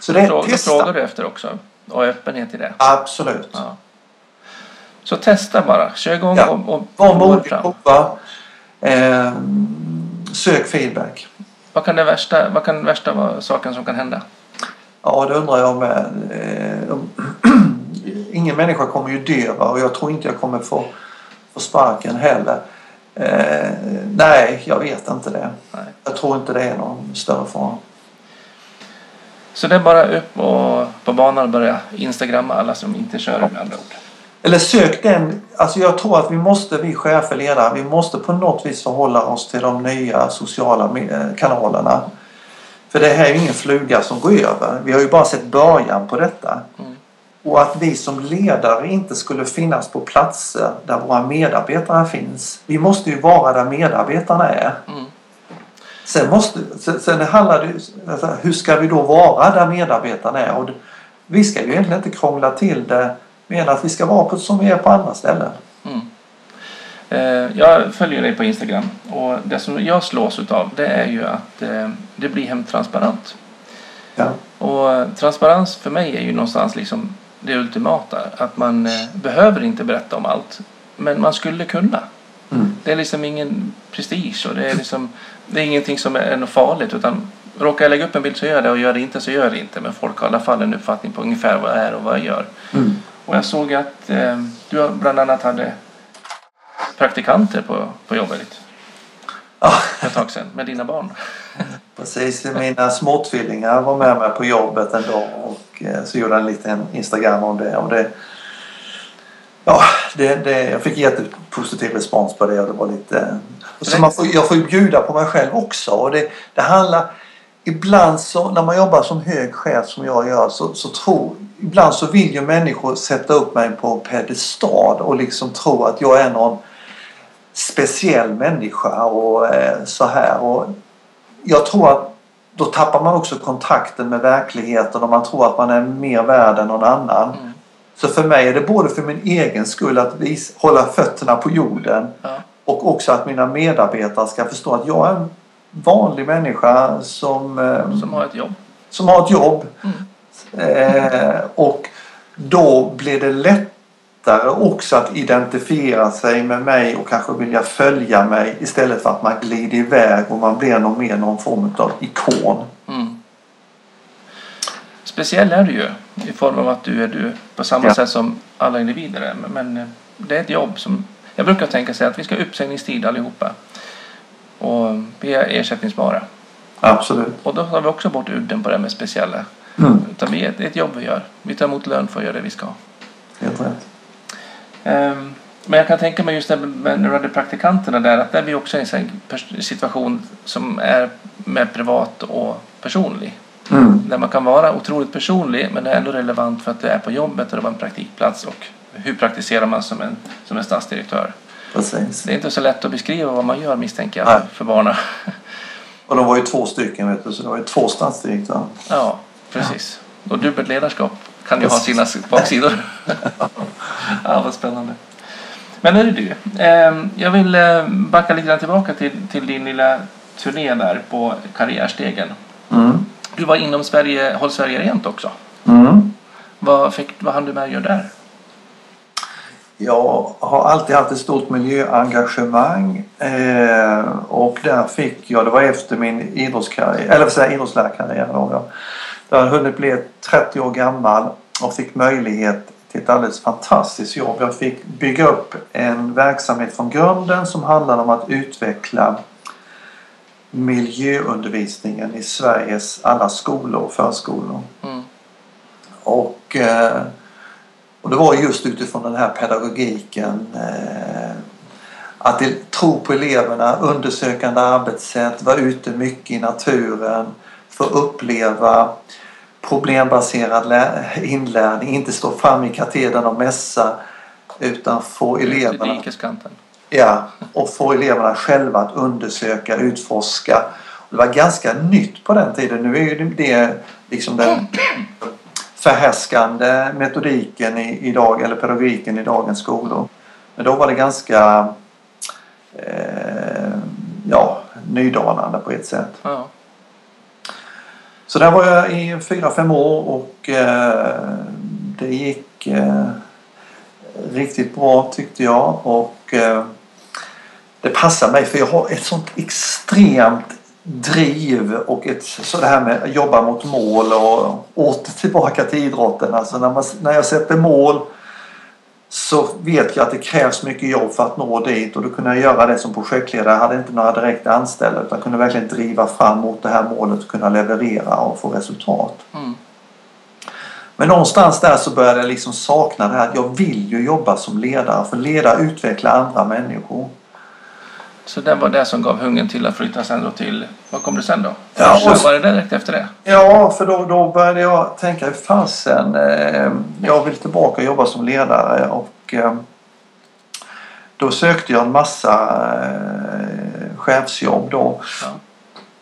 S2: Så det är
S1: Frå- Då
S2: testa.
S1: frågar du efter också. Och öppenhet i det.
S2: Absolut.
S1: Ja. Så testa bara. Kör igång
S2: Ja.
S1: och, och
S2: Var modig, prova. Eh, sök feedback.
S1: Vad kan det värsta, vad kan värsta vara saken som kan hända?
S2: Ja, det undrar jag med. Eh, <clears throat> ingen människa kommer ju dö och jag tror inte jag kommer få, få sparken heller. Eh, nej, jag vet inte det.
S1: Nej.
S2: Jag tror inte det är någon större fara.
S1: Så det är bara upp och på banan och börja instagramma alla som inte kör med andra ord.
S2: Eller sök den. Alltså jag tror att vi måste, vi chefer, ledare, vi måste på något vis förhålla oss till de nya sociala eh, kanalerna. För det här är ju ingen fluga som går över. Vi har ju bara sett början på detta.
S1: Mm.
S2: och att vi som ledare inte skulle finnas på platser där våra medarbetare finns. Vi måste ju vara där medarbetarna är.
S1: Mm.
S2: Sen, måste, sen, sen handlar det alltså, hur ska vi då vara där medarbetarna är? Och vi ska ju egentligen inte krångla till det än att vi ska vara på, som vi är på andra ställen.
S1: Mm. Eh, jag följer dig på Instagram och det som jag slås utav det är ju att eh, det blir hemtransparent.
S2: Ja.
S1: Och transparens för mig är ju någonstans liksom det ultimata. Att man eh, behöver inte berätta om allt. Men man skulle kunna.
S2: Mm.
S1: Det är liksom ingen prestige och det är liksom det är ingenting som är något farligt utan råkar jag lägga upp en bild så gör jag det och gör det inte så gör det inte. Men folk har i alla fall en uppfattning på ungefär vad jag är och vad jag gör.
S2: Mm.
S1: Och jag såg att eh, du bland annat hade praktikanter på, på jobbet
S2: Ja,
S1: för ett tag sedan med dina barn.
S2: precis. Mina småtvillingar var med mig på jobbet en dag och eh, så gjorde en liten Instagram om det. Och det ja, det, det, jag fick jättepositiv respons på det och det var lite... Så man får, jag får ju bjuda på mig själv också. Och det, det handlar... Ibland så när man jobbar som hög chef som jag gör så, så tror... Ibland så vill ju människor sätta upp mig på en pedestal och liksom tro att jag är någon speciell människa och eh, så här. Och jag tror att då tappar man också kontakten med verkligheten och man tror att man är mer värd än någon annan.
S1: Mm.
S2: Så för mig är det både för min egen skull att vis, hålla fötterna på jorden
S1: Ja.
S2: och också att mina medarbetare ska förstå att jag är en vanlig människa som, eh,
S1: Som har ett jobb.
S2: som har ett jobb.
S1: Mm.
S2: Eh, och då blir det lättare också att identifiera sig med mig och kanske vilja följa mig istället för att man glider iväg och man blir någon mer någon form av ikon.
S1: Mm. Speciell är du ju i form av att du är du på samma
S2: Ja.
S1: sätt som alla individer är. Men- eh, det är ett jobb som jag brukar tänka sig att vi ska ha uppsägningstid allihopa. Och vi är ersättningsbara.
S2: Absolut.
S1: Och då tar vi också bort udden på det med speciella.
S2: Mm.
S1: Utan vi det är ett jobb vi gör. Vi tar emot lön för att göra det vi ska.
S2: Helt rätt.
S1: Ehm, Men jag kan tänka mig just när du hade praktikanterna där att det blir också en här situation som är med privat och personlig.
S2: Mm.
S1: Där man kan vara otroligt personlig men det är ändå relevant för att du är på jobbet och det var en praktikplats och hur praktiserar man som en, som en stadsdirektör?
S2: Precis.
S1: Det är inte så lätt att beskriva vad man gör misstänker jag
S2: Nej.
S1: för barnen.
S2: Och de var ju två stycken vet du, så det var ju två stadsdirektörer.
S1: Ja, precis. Och dubbelt ledarskap kan ju ha sina baksidor. <laughs> ja, vad spännande. Men är det du, ehm, jag vill eh, backa lite grann tillbaka till, till din lilla turné där på Karriärstegen.
S2: Mm.
S1: Du var inom Sverige, Håll Sverige Rent också.
S2: Mm.
S1: Vad, fick, vad hann du med att göra där?
S2: Jag har alltid haft ett stort miljöengagemang eh, och där fick jag, det var efter min idrottskarriär, eller jag, idrottslärarkarriär då. Jag, jag hade hunnit bli 30 år gammal och fick möjlighet till ett alldeles fantastiskt jobb. Jag fick bygga upp en verksamhet från grunden som handlade om att utveckla miljöundervisningen i Sveriges alla skolor och förskolor.
S1: Mm.
S2: Och, eh, och det var just utifrån den här pedagogiken. Eh, att tro på eleverna, undersökande arbetssätt, vara ute mycket i naturen, få uppleva problembaserad lä- inlärning, inte stå fram i katedern och mässa utan få eleverna. Ja, och få eleverna själva att undersöka, utforska. Det var ganska nytt på den tiden. Nu är ju det liksom den <clears throat> förhärskande metodiken i, idag, eller pedagogiken i dagens skolor. Men då var det ganska eh, ja, nydanande på ett sätt.
S1: Ja.
S2: Så där var jag i fyra, fem år och eh, det gick eh, riktigt bra tyckte jag. Och eh, det passar mig för jag har ett sånt extremt driv och ett så det här med att jobba mot mål och åter tillbaka till idrotten. Alltså när, man, när jag sätter mål så vet jag att det krävs mycket jobb för att nå dit och då kunde jag göra det som projektledare. Jag hade inte några direkta anställda utan kunde verkligen driva fram mot det här målet och kunna leverera och få resultat.
S1: Mm.
S2: Men någonstans där så började jag liksom sakna det här att jag vill ju jobba som ledare för leda och utveckla andra människor.
S1: Så det var det som gav hungern till att flytta sen då till, vad kom du sen då?
S2: Ja, och-
S1: var det direkt efter det?
S2: Ja, för då, då började jag tänka, hur fasen, eh, jag vill tillbaka och jobba som ledare och eh, då sökte jag en massa eh, chefsjobb då.
S1: Ja.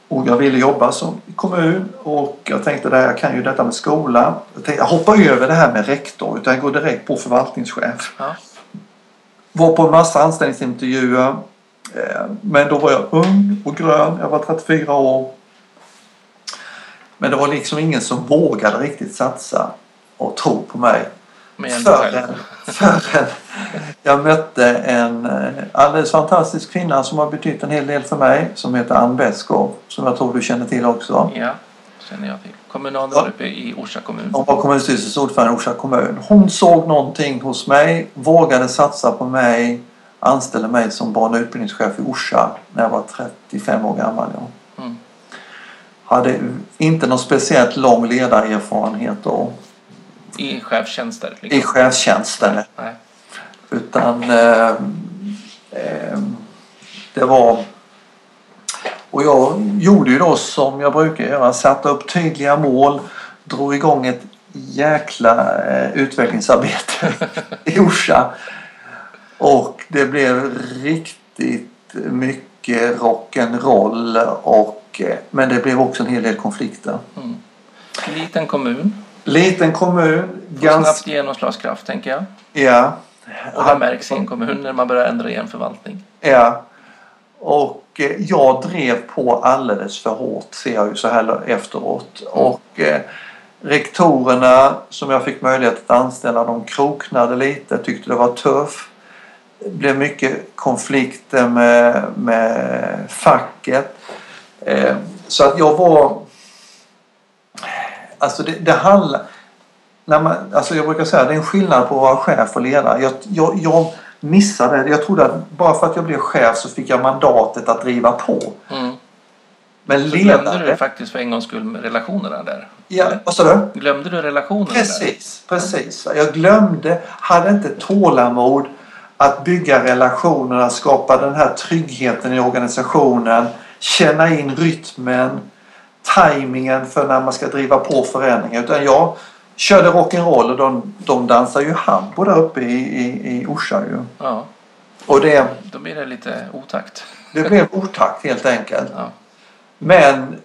S2: Och jag ville jobba som kommun och jag tänkte där jag kan ju detta med skola. Jag tänkte jag hoppar över det här med rektor utan jag går direkt på förvaltningschef.
S1: Ja.
S2: Var på en massa anställningsintervjuer. Eh, Men då var jag ung och grön. Jag var 34 år. Men det var liksom ingen som vågade riktigt satsa och tro på mig. Förrän, <laughs> förrän jag mötte en eh, alldeles fantastisk kvinna som har betytt en hel del för mig. Som heter Ann Beskow. Som jag tror du känner till också.
S1: Ja, känner jag till. Kommunalråd uppe i Orsa kommun.
S2: Hon var kommunstyrelsens ordförande i Orsa kommun. Hon såg någonting hos mig, vågade satsa på mig, anställde mig som barn och utbildningschef i Orsa när jag var 35 år gammal. Ja.
S1: Mm.
S2: Hade inte någon speciellt lång ledarerfarenhet då
S1: I chefstjänster.
S2: i
S1: Liksom.
S2: chefstjänsten.
S1: Nej.
S2: Utan eh, eh, det var... Och jag gjorde ju då som jag brukar göra. Satte upp tydliga mål. Drog igång ett jäkla eh, utvecklingsarbete <laughs> i Orsa. Och det blev riktigt mycket rock'n'roll. Och, eh, men det blev också en hel del konflikter.
S1: Mm. Liten kommun.
S2: Liten kommun.
S1: Får
S2: Ganska,
S1: snabbt genomslagskraft tänker jag.
S2: ja,
S1: Och det märks i en kommun när man börjar ändra i en förvaltning.
S2: Ja. Och eh, jag drev på alldeles för hårt ser jag ju så här efteråt. Och eh, rektorerna som jag fick möjlighet att anställa de kroknade lite, tyckte det var tufft. Det blev mycket konflikter med, med facket. Eh, så att jag var... Alltså det, det handlar... När man, alltså jag brukar säga det är en skillnad på att vara chef och ledare. Jag, jag, jag missade det. Jag trodde att bara för att jag blev chef så fick jag mandatet att driva på.
S1: Mm.
S2: Men
S1: Så glömde du
S2: ledare...
S1: faktiskt för en gångs skull med relationerna där?
S2: Ja, vad sa du?
S1: Glömde du relationerna där?
S2: Precis, precis. Jag glömde, hade inte tålamod att bygga relationerna, skapa den här tryggheten i organisationen, känna in rytmen, tajmingen för när man ska driva på förändringar. Utan jag körde rock'n'roll och de, de dansar ju hambo där uppe i, i, i Orsa ju.
S1: Ja,
S2: Och det,
S1: då blir det lite otakt.
S2: det blev otakt helt enkelt.
S1: Ja.
S2: Men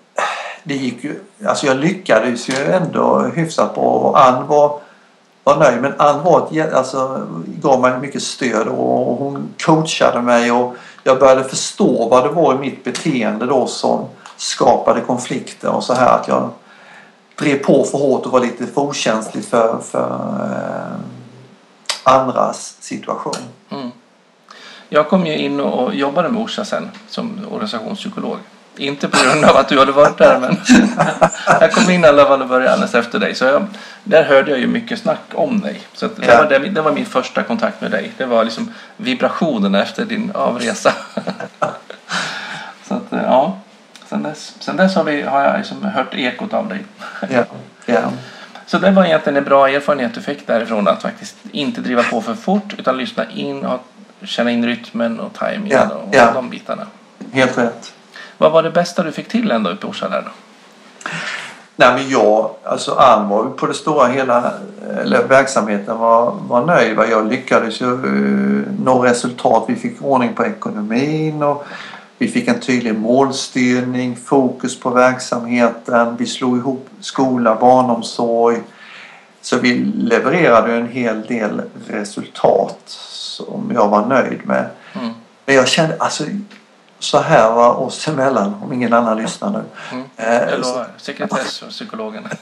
S2: det gick ju, alltså jag lyckades ju ändå hyfsat bra och Ann var, var nöjd. Men Ann var ett, alltså, gav mig mycket stöd och hon coachade mig och jag började förstå vad det var i mitt beteende då som skapade konflikter och så här att jag drev på för hårt och var lite för okänslig för, för eh, andras situation.
S1: Mm. Jag kom ju in och och jobbade med Orsa sen som organisationspsykolog. Inte på grund av att du hade varit där men <laughs> jag kom in i alla fall och började alldeles efter dig. Så jag, där hörde jag ju mycket snack om dig. Så det,
S2: Ja.
S1: var det, det var min första kontakt med dig. Det var liksom vibrationerna efter din avresa. <laughs> så att ja, sen dess, sen dess har, vi, har jag liksom hört ekot av dig.
S2: Ja, ja. <laughs>
S1: Så det var egentligen en bra erfarenhet du fick därifrån att faktiskt inte driva på för fort utan lyssna in och känna in rytmen och tajmingen
S2: Ja,
S1: och
S2: ja.
S1: de bitarna.
S2: Helt rätt.
S1: Vad var det bästa du fick till ändå i Orsa där då?
S2: Nej men jag, alltså ju på det stora hela, eller verksamheten var, var nöjd. Jag lyckades ju uh, nå resultat. Vi fick ordning på ekonomin och vi fick en tydlig målstyrning, fokus på verksamheten. Vi slog ihop skola, barnomsorg. Så vi levererade en hel del resultat som jag var nöjd med.
S1: Mm.
S2: Men jag kände, alltså så här var oss emellan, om ingen annan lyssnar nu.
S1: Mm.
S2: Eh,
S1: Jag
S2: så-
S1: lovar, sekretess och psykologen. <laughs>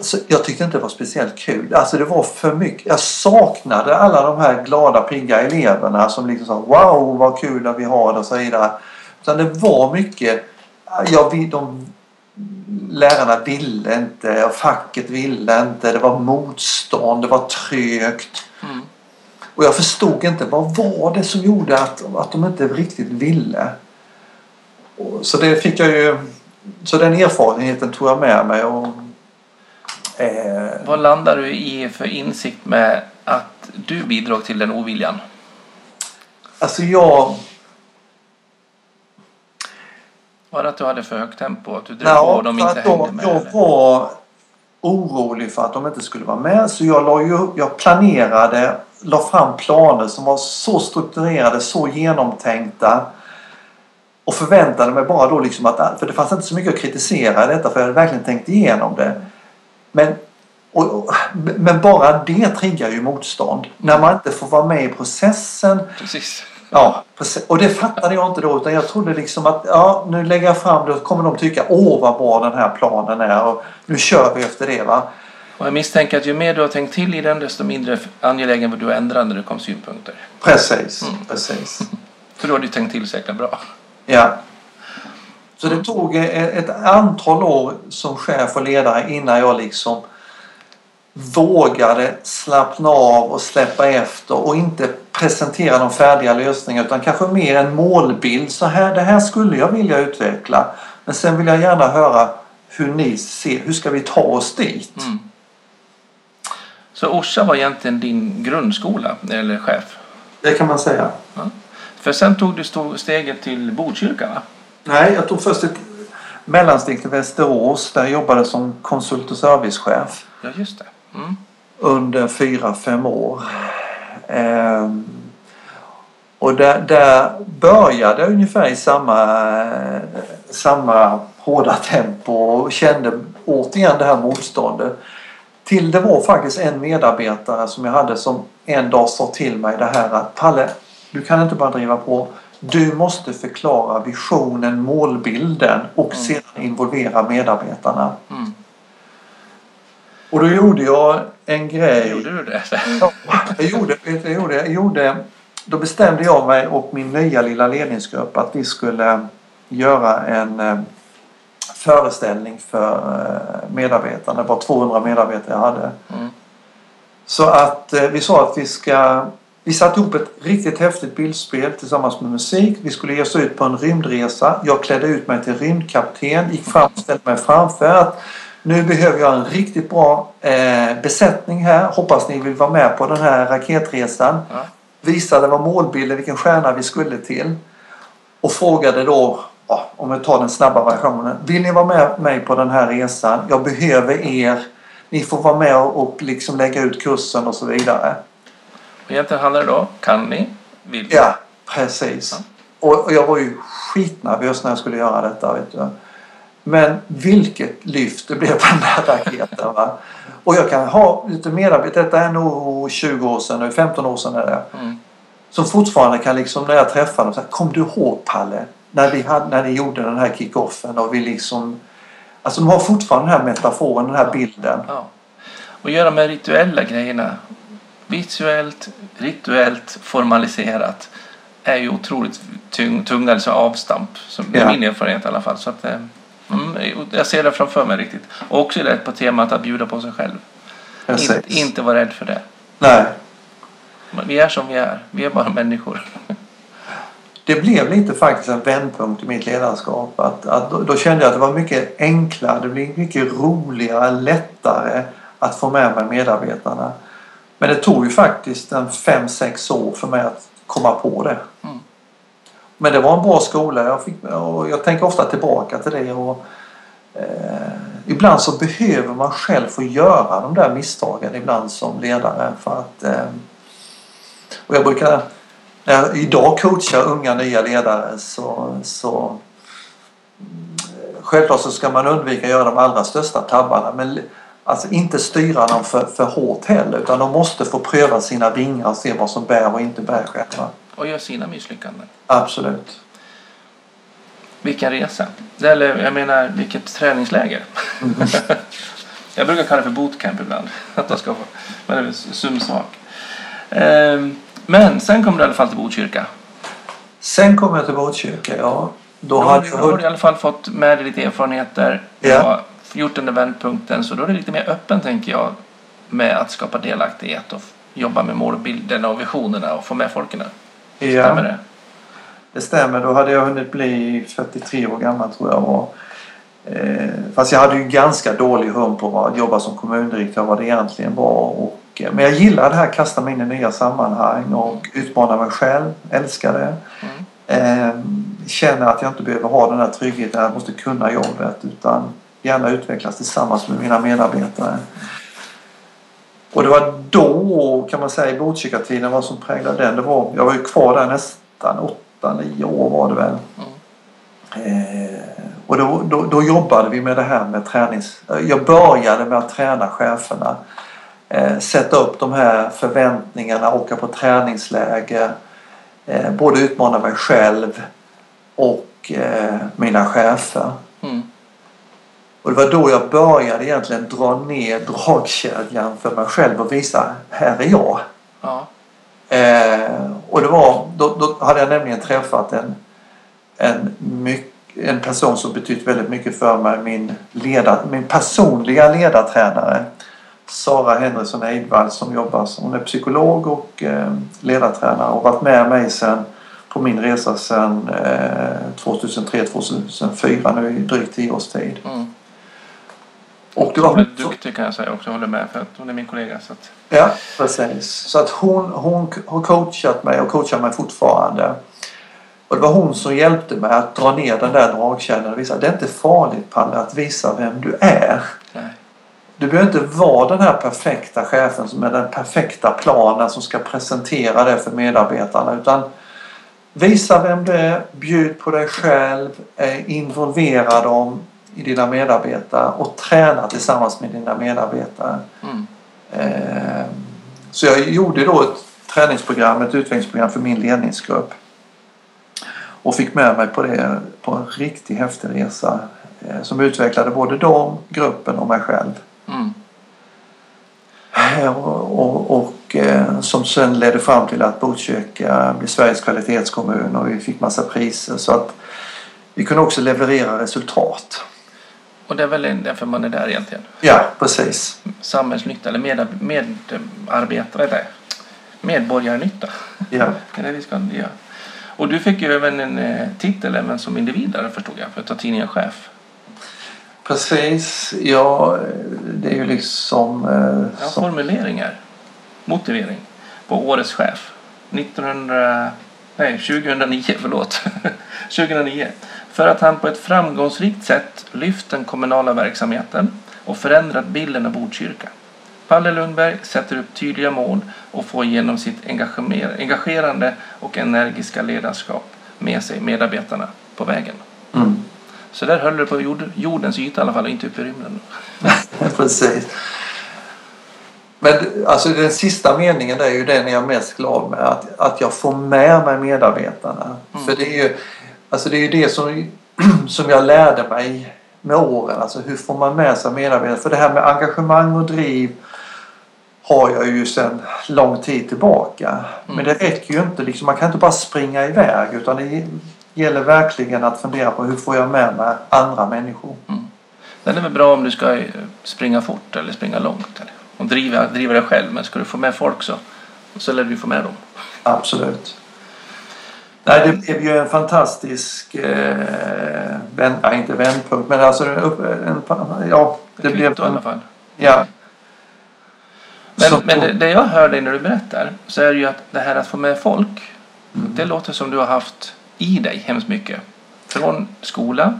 S2: Så jag tyckte inte det var speciellt kul. Alltså det var för mycket. Jag saknade alla de här glada pigga eleverna som liksom sa wow vad kul att vi har det och så vidare. Utan det var mycket, jag de, lärarna ville inte facket ville inte. Det var motstånd, det var trögt. Och jag förstod inte vad var det som gjorde att, att de inte riktigt ville. Och, så det fick jag ju... Så den erfarenheten tog jag med mig. Och, eh...
S1: Vad landar du i för insikt med att du bidrog till den oviljan?
S2: Alltså jag...
S1: Var det att du hade för högt tempo? Att du drev på och inte hängde med?
S2: Jag var orolig för att de inte skulle vara med så jag, la ju, jag planerade, la fram planer som var så strukturerade, så genomtänkta och förväntade mig bara då liksom att, för det fanns inte så mycket att kritisera i detta för jag hade verkligen tänkt igenom det. Men, och, och, men bara det triggar ju motstånd. När man inte får vara med i processen.
S1: Precis.
S2: Ja, precis. Och det fattade jag inte då utan jag trodde liksom att ja, nu lägger jag fram det och kommer de tycka åh vad bra den här planen är och nu kör vi efter det va.
S1: Och jag misstänker att ju mer du har tänkt till i den desto mindre angelägen var du att ändra när det kom synpunkter.
S2: Precis,
S1: Mm.
S2: precis. <laughs>
S1: För då har du tänkt till säkert bra.
S2: Ja. Så det tog ett ett antal år som chef och ledare innan jag liksom vågade slappna av och släppa efter och inte presentera de färdiga lösningar utan kanske mer en målbild. Så här, det här skulle jag vilja utveckla. Men sen vill jag gärna höra hur ni ser, hur ska vi ta oss dit?
S1: Mm. Så Orsa var egentligen din grundskola gäller chef?
S2: Det kan man säga.
S1: För sen tog du steget till Botkyrka va?
S2: Nej, jag tog först ett mellansteg till Västerås där jag jobbade som konsult och servicechef.
S1: Ja, just det. Mm.
S2: under fyra, fem år. Ehm, och där, där började jag ungefär i samma, samma hårda tempo och kände återigen det här motståndet. Till det var faktiskt en medarbetare som jag hade som en dag sa till mig det här att Palle, du kan inte bara driva på. Du måste förklara visionen, målbilden och
S1: Mm.
S2: sedan involvera medarbetarna.
S1: Mm.
S2: Och då gjorde jag en grej.
S1: Gjorde du det?
S2: Ja, jag gjorde, jag gjorde, jag gjorde, då bestämde jag mig och min nya lilla ledningsgrupp att vi skulle göra en eh, föreställning för eh, medarbetarna. Det var 200 medarbetare jag hade.
S1: Mm.
S2: Så att eh, vi sa att vi ska vi satte ihop ett riktigt häftigt bildspel tillsammans med musik. Vi skulle ge oss ut på en rymdresa. Jag klädde ut mig till rymdkapten, gick fram och ställde mig framför. Att nu behöver jag en riktigt bra eh, besättning här. Hoppas ni vill vara med på den här raketresan.
S1: Ja.
S2: Visade vad målbilden, vilken stjärna vi skulle till. Och frågade då, ja, om jag tar den snabba versionen. Vill ni vara med mig på den här resan? Jag behöver er. Ni får vara med och, liksom lägga ut kursen och så vidare.
S1: Och egentligen handlar det då, kan ni? Vill ni?
S2: Ja, precis. Och, och jag var ju skitnervös när jag skulle göra detta. Vet du. Men vilket lyft det blev på den här raketen. Va? Och jag kan ha lite medarbetare, detta är nog 20 år sedan, eller 15 år sedan är det.
S1: Mm.
S2: Som fortfarande kan liksom när jag träffar dem säga Kom du ihåg Palle? När, vi hade, när ni gjorde den här kickoffen och vi liksom Alltså de har fortfarande den här metaforen, den här bilden.
S1: Ja. Och göra med rituella grejerna. Visuellt, rituellt, formaliserat. Är ju otroligt tung, tunga alltså avstamp. Som, Det är
S2: Ja.
S1: min erfarenhet i alla fall. Så att, eh, mm, jag ser det framför mig riktigt. Och också det på temat att bjuda på sig själv.
S2: Precis.
S1: Inte, inte vara rädd för det.
S2: Nej.
S1: Vi är som vi är. Vi är bara <laughs> människor.
S2: Det blev lite faktiskt en vändpunkt i mitt ledarskap. Att, att då, då kände jag att det var mycket enklare, det blev mycket roligare, lättare att få med mig medarbetarna. Men det tog ju faktiskt en fem sex år för mig att komma på det. Men det var en bra skola. Jag, fick, och jag tänker ofta tillbaka till det. Och, eh, ibland så behöver man själv få göra de där misstagen ibland som ledare. För att, eh, och jag brukar när jag idag coachar unga nya ledare så, så eh, självklart så ska man undvika att göra de allra största tabbarna men alltså inte styra dem för, för hårt heller utan de måste få pröva sina vingar och se vad som bär och inte bär själva.
S1: Och göra sina misslyckanden.
S2: Absolut.
S1: Vilken resa. Eller jag menar vilket träningsläger. <laughs> jag brukar kalla det för bootcamp ibland. Att de ska få, men det är väl sumsmak. Ehm, Men sen kom du i alla fall till Botkyrka.
S2: Sen kom jag till Botkyrka. Ja. Då
S1: Då,
S2: hade jag
S1: då har du i alla fall fått med dig lite erfarenheter. Du
S2: Ja.
S1: har gjort den där vändpunkten. Så då är det lite mer öppen tänker jag. Med att skapa delaktighet och jobba med målbilderna och visionerna och få med folken.
S2: Ja,
S1: det?
S2: det stämmer. Då hade jag hunnit bli 43 år gammal tror jag. Och, eh, fast jag hade ju ganska dålig hum på att jobba som kommundirektör, vad det egentligen var. Och, eh, men jag gillar det här, kasta mig in i nya sammanhang och utmana mig själv. Älskar det.
S1: Mm.
S2: Eh, känner att jag inte behöver ha den här tryggheten, jag måste kunna jobbet utan gärna utvecklas tillsammans med mina medarbetare. Och det var då kan man säga i Botkyrkatiden, vad som präglade den. Det var, jag var ju kvar där nästan åtta, nio år var det väl. Mm. Eh, och då, då, då, jobbade vi med det här med tränings... Jag började med att träna cheferna. Eh, sätta upp de här förväntningarna, åka på träningsläger. Eh, både utmana mig själv och eh, mina chefer. Och det var då jag började egentligen dra ner dragkedjan för mig själv och visa, här är jag. Ja. Eh, och det var, då, då, hade jag nämligen träffat en, en, mycket, en person som betytt väldigt mycket för mig, min, ledar, min personliga ledartränare. Sara Henriksson Eidvall som jobbar som hon är psykolog och eh, ledartränare och varit med mig sen på min resa sedan eh, 2003-2004 nu i drygt tio års tid. Mm.
S1: Och det var hon är duktig kan jag säga också, jag håller med för att hon är min kollega. Så att...
S2: Ja, precis. Så att hon, hon har coachat mig och coachar mig fortfarande. Och det var hon som hjälpte mig att dra ner den där dragkedjan och visa det är inte farligt Palle att visa vem du är. Nej. Du behöver inte vara den här perfekta chefen som är den perfekta planen som ska presentera det för medarbetarna utan visa vem du är, bjud på dig själv, involvera dem i dina medarbetare och träna tillsammans med dina medarbetare. Mm. Eh, så jag gjorde då ett träningsprogram, ett utvecklingsprogram för min ledningsgrupp. Och fick med mig på det på en riktigt häftig resa eh, som utvecklade både dem, gruppen och mig själv. Mm. Eh, och, och, och som sen ledde fram till att Botkyrka blev Sveriges kvalitetskommun och vi fick massa priser så att vi kunde också leverera resultat.
S1: Och det är väl därför man är där egentligen?
S2: Ja, precis.
S1: Samhällsnytta eller med, medarbetare där. Medborgarnytta. Ja. <laughs> det är det vi ska göra. Och du fick ju även en eh, titel även som individ där förstod jag, för att ta tidningen chef.
S2: Precis, ja det är ju liksom... Eh,
S1: ja, formuleringar. Motivering. På årets chef. 1900... Nej, 2009, förlåt. <laughs> 2009 för att han på ett framgångsrikt sätt lyft den kommunala verksamheten och förändrat bilden av Botkyrka. Palle Lundberg sätter upp tydliga mål och får genom sitt engagerande och energiska ledarskap med sig medarbetarna på vägen. Mm. Så där höll det på jord, jordens yta i alla fall, inte uppe i rymden. <laughs>
S2: Precis. Men alltså den sista meningen är ju den jag är mest glad med. Att, att jag får med mig medarbetarna. Mm. För det är ju Alltså det är ju det som, <clears throat> som jag lärde mig med åren. Alltså hur får man med sig medarbetare? För det här med engagemang och driv har jag ju sedan lång tid tillbaka. Mm. Men det räcker ju inte. Liksom, man kan inte bara springa iväg utan det gäller verkligen att fundera på hur får jag med mig andra människor. Mm.
S1: Det är väl bra om du ska eh, springa fort eller springa långt eller, och driva, driva dig själv. Men ska du få med folk så, så lär du få med dem.
S2: Absolut. Nej, det blev ju en fantastisk, eh, vän, nej, inte vändpunkt, men alltså en, en, ja,
S1: det blev... i alla fall. Ja. Men, men det, det, jag hör dig när du berättar så är det ju att det här att få med folk, mm. det låter som du har haft i dig hemskt mycket. Från skola,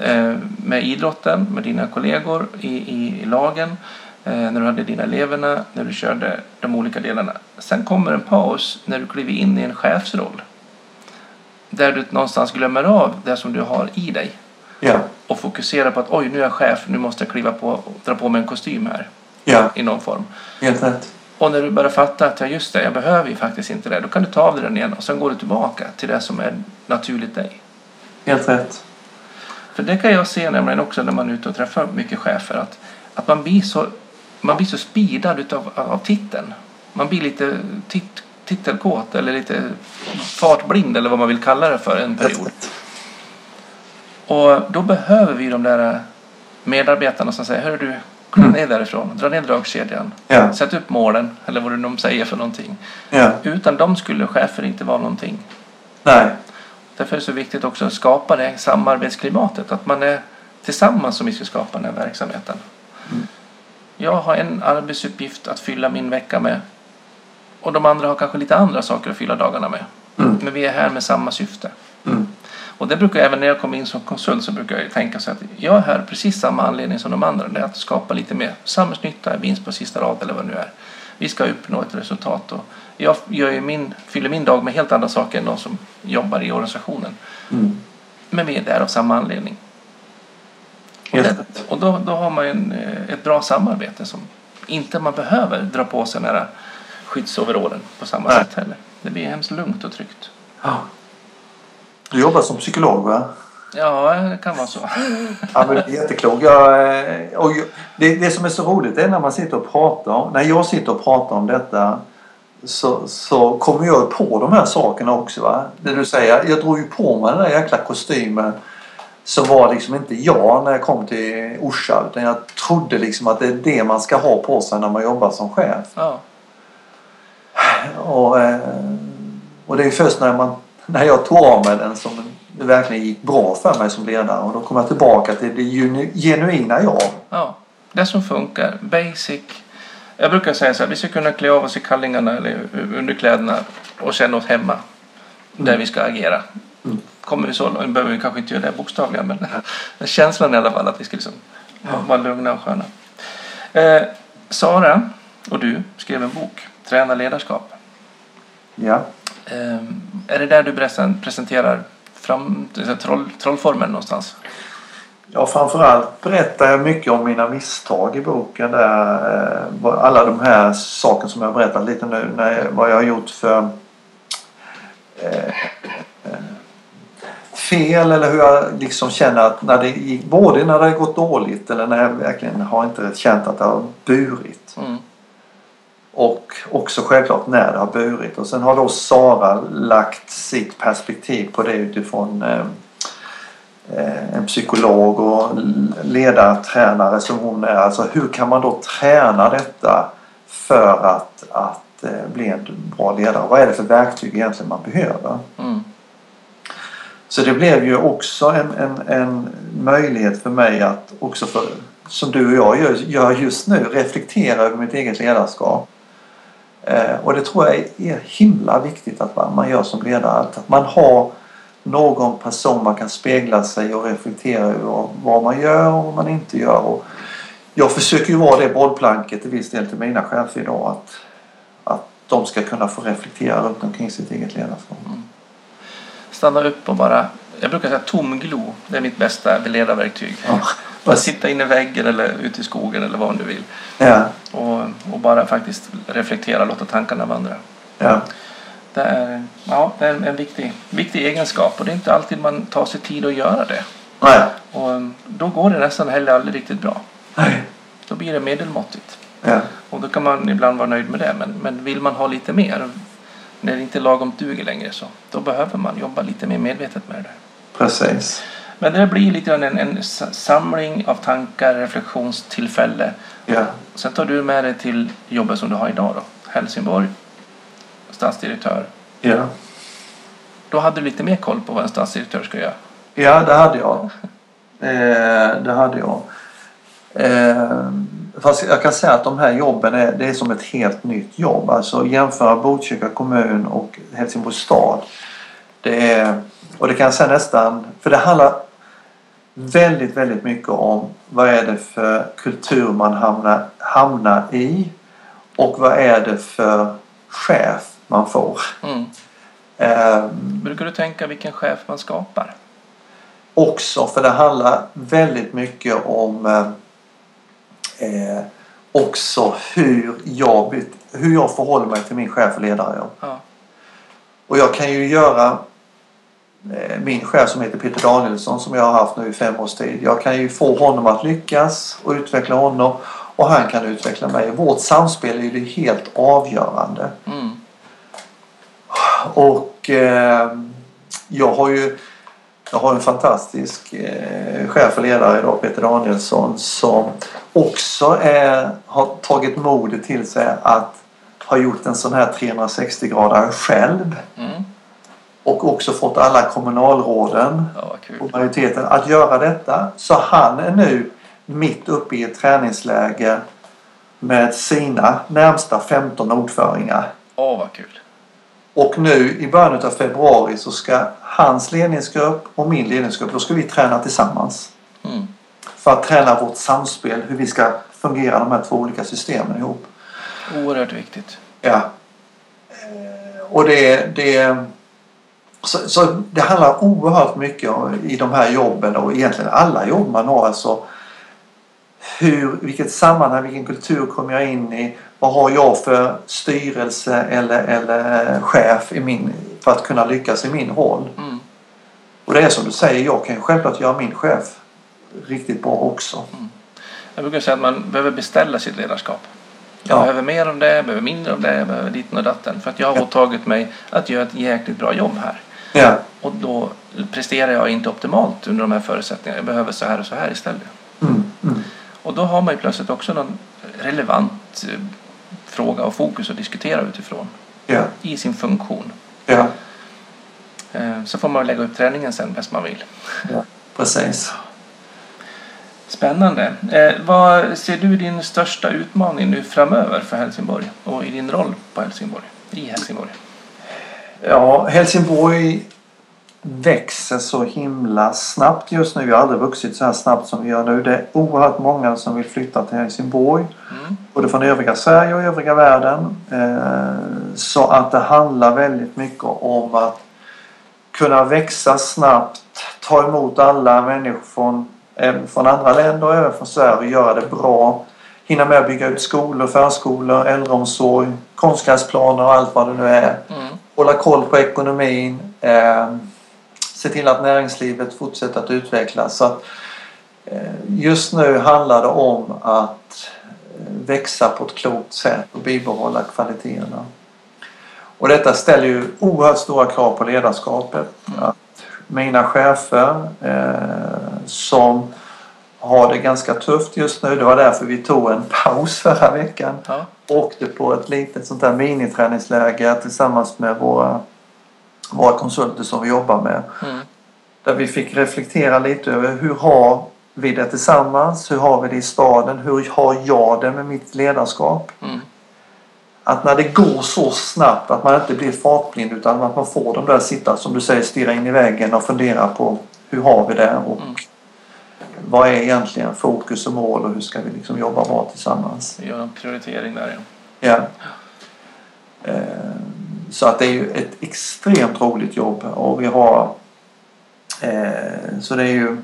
S1: eh, med idrotten, med dina kollegor i, i, i lagen, eh, när du hade dina eleverna, när du körde de olika delarna. Sen kommer en paus när du kliver in i en chefsroll där du någonstans glömmer av det som du har i dig. Ja. Och fokuserar på att oj, nu är jag chef, nu måste jag kliva på och dra på mig en kostym här. Ja. I någon form.
S2: Helt rätt.
S1: Och när du börjar fatta att ja, just det, jag behöver ju faktiskt inte det. Då kan du ta av dig den igen och sen går du tillbaka till det som är naturligt dig.
S2: Helt rätt.
S1: För det kan jag se nämligen också när man är ute och träffar mycket chefer. Att, att man blir så, man blir så speedad utav, av titeln. Man blir lite tit, titelkåt eller lite fartblind eller vad man vill kalla det för en period. Och då behöver vi de där medarbetarna som säger, hör du, kom mm. ner därifrån, dra ner dragkedjan, ja. sätt upp målen eller vad de säger för någonting. Ja. Utan dem skulle chefer inte vara någonting. Nej. Därför är det så viktigt också att skapa det samarbetsklimatet, att man är tillsammans som vi ska skapa den här verksamheten. Mm. Jag har en arbetsuppgift att fylla min vecka med och de andra har kanske lite andra saker att fylla dagarna med. Mm. Men vi är här med samma syfte. Mm. Och det brukar även när jag kommer in som konsult så brukar jag tänka så att jag är här precis samma anledning som de andra. Det är att skapa lite mer samhällsnytta, vinst på sista rad eller vad det nu är. Vi ska uppnå ett resultat och jag gör min, fyller min dag med helt andra saker än de som jobbar i organisationen.
S2: Mm.
S1: Men vi är där av samma anledning. Och, det, och då, då har man ju en, eh, ett bra samarbete som inte man behöver dra på sig här skyddsoverallen på samma
S2: Nej.
S1: sätt heller. Det blir hemskt lugnt och tryggt.
S2: Ja. Du jobbar som psykolog va?
S1: Ja, det kan vara så.
S2: Ja, men det är jätteklok. Jag, eh, och det, det som är så roligt är när man sitter och pratar när jag sitter och pratar om detta så, så kommer jag på de här sakerna också. Va? Det du säger, jag drog ju på mig den där jäkla kostymen som var liksom inte jag när jag kom till Orsa utan jag trodde liksom att det är det man ska ha på sig när man jobbar som chef.
S1: Ja,
S2: Och, eh, och det är först när, man, när jag tog av mig den som det verkligen gick bra för mig som ledare och då kom jag tillbaka till det genu- genuina jag.
S1: ja. Det som funkar, basic. Jag brukar säga så här, vi ska kunna klä av oss i kallingarna eller underkläderna och känna oss hemma. Där vi ska agera.
S2: Mm.
S1: Kommer vi så långt, nu behöver vi kanske inte göra det bokstavligen men <laughs> känslan i alla fall att vi ska liksom vara lugna och sköna. Eh, Sara och du skrev en bok, Träna ledarskap.
S2: Ja.
S1: Eh, är det där du presen- presenterar fram, alltså troll, trollformeln någonstans?
S2: Ja, framförallt berättar jag mycket om mina misstag i boken. Där, eh, alla de här sakerna som jag berättat lite nu. När, jag- vad jag har gjort för eh, eh, fel eller hur jag liksom känner att när det gick, både när det har gått dåligt eller när jag verkligen har inte känt att det har burit.
S1: Mm.
S2: Och också självklart när det har burit. Och sen har då Sara lagt sitt perspektiv på det utifrån eh, en psykolog och ledartränare som hon är. Alltså hur kan man då träna detta för att, att eh, bli en bra ledare? Vad är det för verktyg egentligen man behöver?
S1: Mm.
S2: Så det blev ju också en, en, en möjlighet för mig att också för, som du och jag gör, gör just nu, reflektera över mitt eget ledarskap. Eh, och det tror jag är, himla viktigt att man, gör som ledare. Att, man har någon person man kan spegla sig och reflektera över vad man gör och vad man inte gör. Och jag försöker ju vara det bollplanket till viss del till mina chefer idag. Att, att de ska kunna få reflektera runt omkring sitt eget ledarskap.
S1: Stanna upp och bara, jag brukar säga tomglo. Det är mitt bästa ledarverktyg.
S2: Ja.
S1: Bara sitta inne i väggen eller ute i skogen eller vad du vill.
S2: Ja,
S1: Och, och bara faktiskt reflektera, låta tankarna vandra.
S2: ja.
S1: Det är, ja, det är en, viktig, viktig egenskap och det är inte alltid man tar sig tid att göra det.
S2: Nej.
S1: Och um, då går det nästan heller aldrig riktigt bra.
S2: Nej.
S1: Då blir det medelmåttigt.
S2: Ja.
S1: Och då kan man ibland vara nöjd med det. Men, men vill man ha lite mer, när det inte lagom duger längre, så då behöver man jobba lite mer medvetet med det.
S2: Precis.
S1: Men det blir lite grann en, en samling av tankar, reflektionstillfälle.
S2: Ja.
S1: Sen tar du med dig till jobbet som du har idag då. Helsingborg, stadsdirektör.
S2: Ja.
S1: Då hade du lite mer koll på vad en stadsdirektör ska göra.
S2: ja, det hade jag. Eh, det hade jag. Eh, fast jag kan säga att de här jobben är, det är som ett helt nytt jobb. Alltså jämföra Botkyrka kommun och Helsingborgs stad. Det är, och det kan jag säga nästan, för det handlar väldigt, väldigt mycket om vad är det för kultur man hamnar, hamnar i och vad är det för chef man får.
S1: Mm.
S2: Eh,
S1: Brukar du tänka vilken chef man skapar?
S2: också för det handlar väldigt mycket om eh, eh, också hur jag, hur jag förhåller mig till min chef och ledare.
S1: Ja.
S2: Och jag kan ju göra min chef som heter Peter Danielsson som jag har haft nu i fem års tid. Jag kan ju få honom att lyckas och utveckla honom och han kan utveckla mig. Vårt samspel är ju det helt avgörande.
S1: Mm.
S2: Och eh, jag har ju jag har en fantastisk eh, chef och ledare idag, Peter Danielsson, som också är, har tagit modet till sig att ha gjort en sån här 360 grader själv
S1: Mm.
S2: Och också fått alla kommunalråden
S1: Ja,
S2: och majoriteten att göra detta. Så han är nu mitt uppe i ett träningsläger med sina närmsta 15 ordföringar.
S1: Åh, vad kul.
S2: Och nu i början av februari så ska hans ledningsgrupp och min ledningsgrupp, då ska vi träna tillsammans.
S1: Mm.
S2: För att träna vårt samspel, hur vi ska fungera de här två olika systemen ihop.
S1: Oerhört viktigt.
S2: Ja. Och det, det, så, så det handlar oerhört mycket om, i de här jobben och egentligen alla jobb man har. Alltså, hur, vilket sammanhang, vilken kultur kommer jag in i? Vad har jag för styrelse eller, eller chef i min, för att kunna lyckas i min roll?
S1: Mm.
S2: Och det är som du säger, jag kan ju självklart göra min chef riktigt bra också.
S1: Jag brukar säga att man behöver beställa sitt ledarskap. Jag
S2: Ja.
S1: behöver mer av det, jag behöver mindre av det, jag behöver ditten och datten. För att jag har
S2: Ja.
S1: åtagit mig att göra ett jäkligt bra jobb här.
S2: Ja,
S1: Och då presterar jag inte optimalt under de här förutsättningarna. Jag behöver så här och så här istället.
S2: mm, mm.
S1: Och då har man ju plötsligt också någon relevant eh, fråga och fokus att diskutera utifrån
S2: ja,
S1: i sin funktion.
S2: ja,
S1: Eh, Så får man lägga upp träningen sen bäst man vill.
S2: precis.
S1: Spännande. Eh, vad ser du din största utmaning nu framöver för Helsingborg och i din roll på Helsingborg? I Helsingborg?
S2: Ja, Helsingborg växer så himla snabbt just nu. Vi har aldrig vuxit så här snabbt som vi gör nu. Det är oerhört många som vill flytta till Helsingborg.
S1: Mm.
S2: Både från övriga Sverige och övriga världen. Eh, Så att det handlar väldigt mycket om att kunna växa snabbt, ta emot alla människor från, från andra länder och även från Sverige och göra det bra. Hinna med att bygga ut skolor, förskolor, äldreomsorg, konstgräsplaner och allt vad det nu är.
S1: Mm.
S2: Hålla koll på ekonomin. Eh, se till att näringslivet fortsätter att utvecklas. Så att, eh, just nu handlar det om att eh, växa på ett klokt sätt och bibehålla kvaliteterna. Och detta ställer ju oerhört stora krav på ledarskapet. Att mina chefer eh, som har det ganska tufft just nu. Det var därför vi tog en paus förra veckan.
S1: Ja.
S2: Åkte på ett litet sånt där miniträningsläger tillsammans med våra, våra konsulter som vi jobbar med.
S1: Mm.
S2: Där vi fick reflektera lite över hur har vi det tillsammans? Hur har vi det i staden? Hur har jag det med mitt ledarskap?
S1: Mm.
S2: Att när det går så snabbt att man inte blir fartblind utan att man får de där sitta som du säger stirra in i väggen och fundera på hur har vi det och
S1: Mm.
S2: Vad är egentligen fokus och mål och hur ska vi liksom jobba bra tillsammans.
S1: Vi gör en prioritering där ja.
S2: Ja. Eh, Så att det är ju ett extremt roligt jobb och vi har eh, så det är ju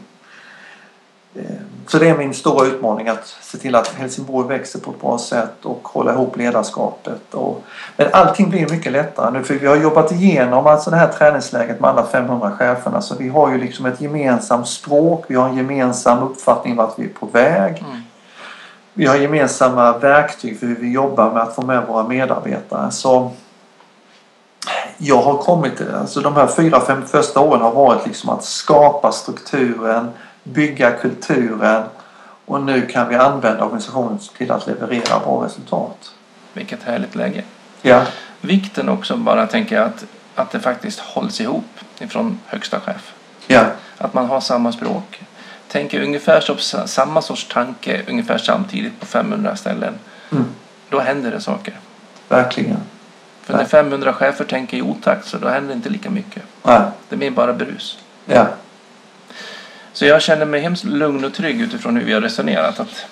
S2: så det är min stora utmaning att se till att Helsingborg växer på ett bra sätt och hålla ihop ledarskapet. Och, men allting blir mycket lättare nu för vi har jobbat igenom alltså det här träningsläget med alla 500 cheferna så vi har ju liksom ett gemensamt språk, vi har en gemensam uppfattning vart vi är på väg.
S1: Mm.
S2: Vi har gemensamma verktyg för hur vi jobbar med att få med våra medarbetare. Så jag har kommit, alltså de här fyra, fem första åren har varit liksom att skapa strukturen, bygga kulturen och nu kan vi använda organisationen till att leverera bra resultat.
S1: Vilket härligt läge.
S2: Ja,
S1: Vikten också bara tänker att, att det faktiskt hålls ihop ifrån högsta chef.
S2: ja,
S1: Att man har samma språk. Tänker ungefär så, samma sorts tanke ungefär samtidigt på 500 ställen.
S2: mm,
S1: Då händer det saker.
S2: verkligen.
S1: För när 500 chefer tänker i otakt så då händer inte lika mycket.
S2: Nej,
S1: Det blir bara brus.
S2: ja,
S1: Så jag känner mig hemskt lugn och trygg utifrån hur vi har resonerat. Att,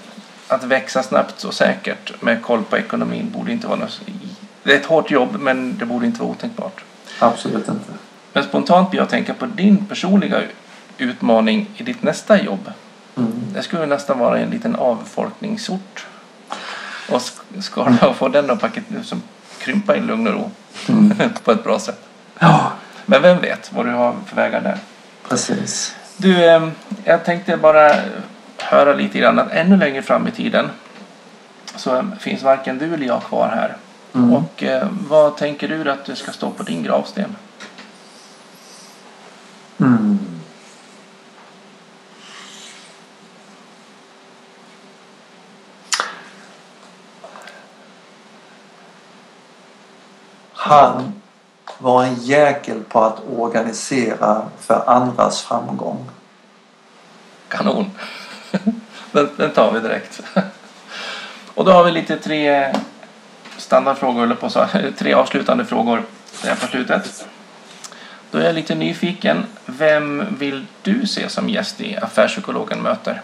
S1: att växa snabbt och säkert med koll på ekonomin borde inte vara något... Det är ett hårt jobb men det borde inte vara otänkbart.
S2: absolut inte.
S1: Men spontant blir jag tänka på din personliga utmaning i ditt nästa jobb.
S2: Mm.
S1: Det skulle nästan vara en liten avfolkningsort. Och sk- ska du få den att paket, som krympa i lugn och ro
S2: Mm. <laughs>
S1: på ett bra sätt.
S2: Ja,
S1: Men vem vet vad du har för vägar där.
S2: precis.
S1: Du, eh, jag tänkte bara höra lite grann att ännu längre fram i tiden så eh, finns varken du eller jag kvar här.
S2: Mm.
S1: Och eh, vad tänker du att det ska stå på din gravsten?
S2: Mm. Han var en jäkel på att organisera för andras framgång.
S1: Kanon! den, den tar vi direkt. Och då har vi lite tre standardfrågor, eller på så, tre avslutande frågor Det är på slutet. Då är jag lite nyfiken. Vem vill du se som gäst i Affärspsykologen möter?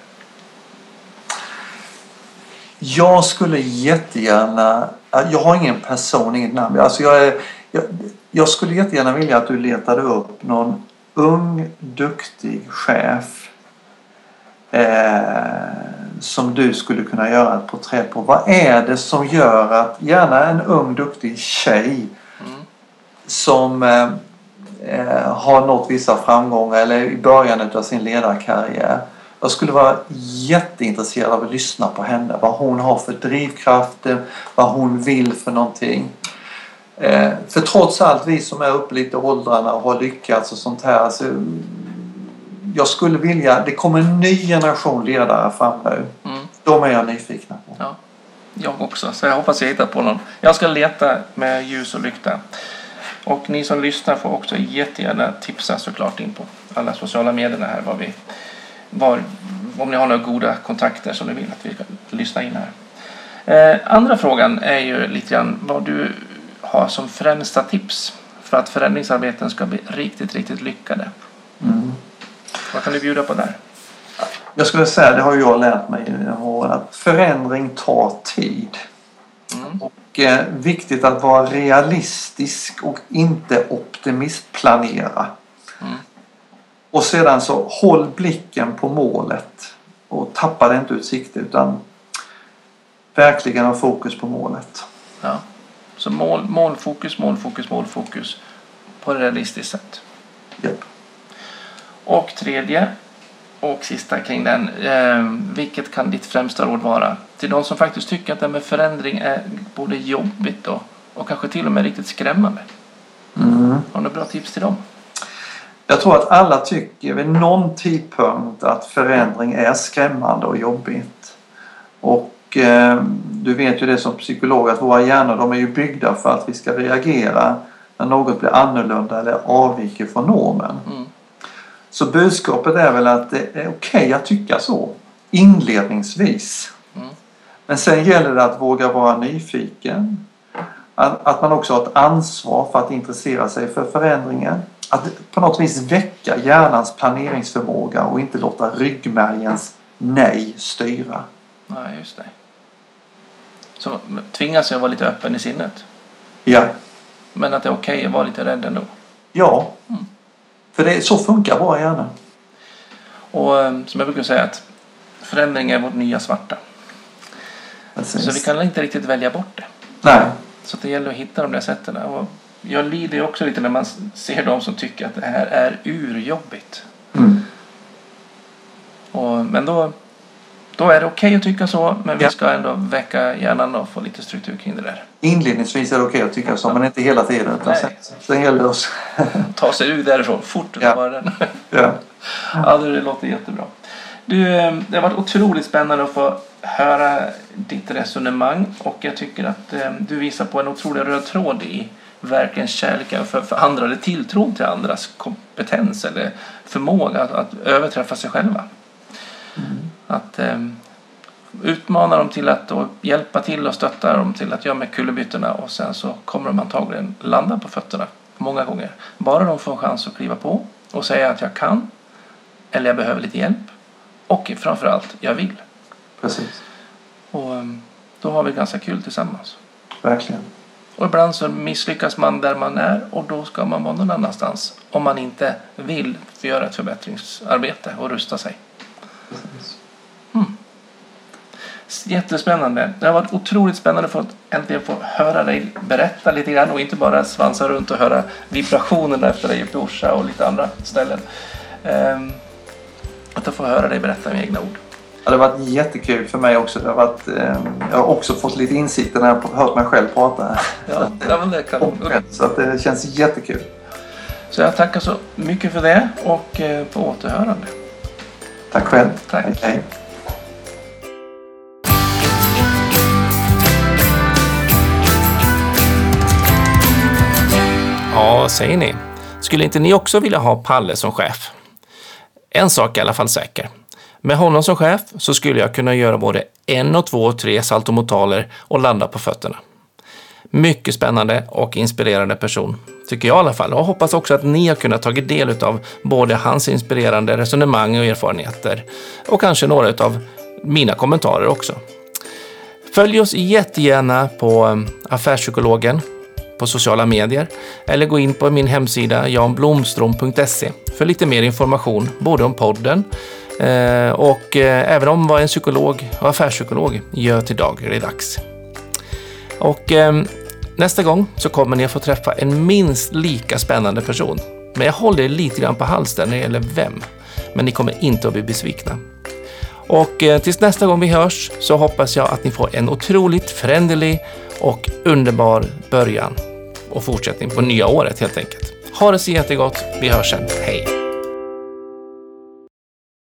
S2: Jag skulle jättegärna, jag har ingen person, inget namn. Alltså jag, är, jag, jag skulle jättegärna vilja att du letade upp någon ung, duktig chef eh, som du skulle kunna göra ett porträtt på. Vad är det som gör att, gärna en ung, duktig tjej mm. som eh, eh, har nått vissa framgångar eller i början av sin ledarkarriär jag skulle vara jätteintresserad av att lyssna på henne. Vad hon har för drivkrafter, vad hon vill för någonting. Eh, för trots allt vi som är uppe lite i åldrarna och har lyckats och sånt här. Alltså, jag skulle vilja, det kommer en ny generation ledare fram nu. Mm. De är jag nyfikna på.
S1: Ja, jag också, så jag hoppas jag hittar på någon. Jag ska leta med ljus och lykta. Och ni som lyssnar får också jättegärna tipsa såklart in på alla sociala medierna här vad vi var, om ni har några goda kontakter som ni vill att vi kan lyssna in här. Eh, andra frågan är ju lite grann vad du har som främsta tips för att förändringsarbeten ska bli riktigt, riktigt lyckade. Mm. Vad kan du bjuda på där?
S2: Jag skulle säga, det har jag lärt mig i åren, att förändring tar tid. Mm. Och eh, viktigt att vara realistisk och inte optimistplanera. Mm. Och sedan så håll blicken på målet och tappa det inte ut sikte utan verkligen ha fokus på målet.
S1: Ja. Så mål, målfokus, målfokus, målfokus på ett realistiskt sätt.
S2: Yep.
S1: Och tredje och sista kring den. Eh, vilket kan ditt främsta råd vara till de som faktiskt tycker att det med förändring är både jobbigt och, och kanske till och med riktigt skrämmande? Mm. Har du några bra tips till dem?
S2: Jag tror att alla tycker vid någon tidpunkt att förändring är skrämmande och jobbigt. Och eh, du vet ju det som psykolog att våra hjärnor de är ju byggda för att vi ska reagera när något blir annorlunda eller avviker från normen. Mm. Så budskapet är väl att det är okej okay att tycka så inledningsvis. Mm. Men sen gäller det att våga vara nyfiken. Att man också har ett ansvar för att intressera sig för förändringen att på något vis väcka hjärnans planeringsförmåga och inte låta ryggmärgens nej styra.
S1: Nej, just det. Så tvingas jag vara lite öppen i sinnet?
S2: Ja.
S1: Men att det är okej okay att vara lite rädd ändå?
S2: Ja. Mm. För det, så funkar våra hjärnor.
S1: Och ehm, som jag brukar säga att förändring är vårt nya svarta. Precis. Så vi kan inte riktigt välja bort det.
S2: Nej.
S1: Så det gäller att hitta de där sätten. Och jag lider ju också lite när man ser de som tycker att det här är urjobbigt. Mm. Och, men då, då är det okej okay att tycka så, men vi ska ändå väcka hjärnan och få lite struktur kring det där.
S2: Inledningsvis är det okej okay att tycka så, men inte hela tiden. Utan sen, sen gäller det <laughs>
S1: Ta sig ur därifrån fort ja. bara ja. ja, det låter jättebra. Du, eh, det har varit otroligt spännande att få höra ditt resonemang och jag tycker att eh, du visar på en otrolig röd tråd i verkligen kärleken för, för andra eller tilltron till andras kompetens eller förmåga att, att överträffa sig själva. Att eh, utmana dem till att hjälpa till och stötta dem till att göra med kullerbyttorna och sen så kommer de antagligen landa på fötterna många gånger. Bara de får en chans att kliva på och säga att jag kan eller jag behöver lite hjälp och framförallt jag vill.
S2: Precis.
S1: Och ehm, då har vi ganska kul tillsammans.
S2: Verkligen.
S1: Och ibland så misslyckas man där man är och då ska man vara någon annanstans. Om man inte vill göra ett förbättringsarbete och rusta sig. Mm. Jättespännande. Det har varit otroligt spännande för att äntligen få höra dig berätta lite grann och inte bara svansa runt och höra vibrationerna efter dig i Orsa och lite andra ställen. Um, att få höra dig berätta med egna ord.
S2: Ja, det har varit jättekul för mig också. Det har varit, eh, jag har också fått lite insikter när jag har hört mig själv prata.
S1: Ja, det kan...
S2: Så att det känns jättekul.
S1: Så jag tackar så mycket för det och eh, på återhörande.
S2: Tack själv.
S1: Tack. Hej, Ja, vad säger ni? Skulle inte ni också vilja ha Palle som chef? En sak är i alla fall säker. Med honom som chef så skulle jag kunna göra både en och två och tre saltomortaler och landa på fötterna. Mycket spännande och inspirerande person, tycker jag i alla fall. Och hoppas också att ni har kunnat tagit del av både hans inspirerande resonemang och erfarenheter och kanske några av mina kommentarer också. Följ oss jättegärna på eh, Affärspsykologen på sociala medier eller gå in på min hemsida janblomstrom.se för lite mer information både om podden eh, och eh, även om vad en psykolog och affärspsykolog gör till dagligdags. Och eh, nästa gång så kommer ni att få träffa en minst lika spännande person. Men jag håller lite grann på halsen när det gäller vem. Men ni kommer inte att bli besvikna. Och eh, tills nästa gång vi hörs så hoppas jag att ni får en otroligt föränderlig och underbar början och fortsättning på nya året helt enkelt. Ha det så jättegott. Vi hörs sen. Hej!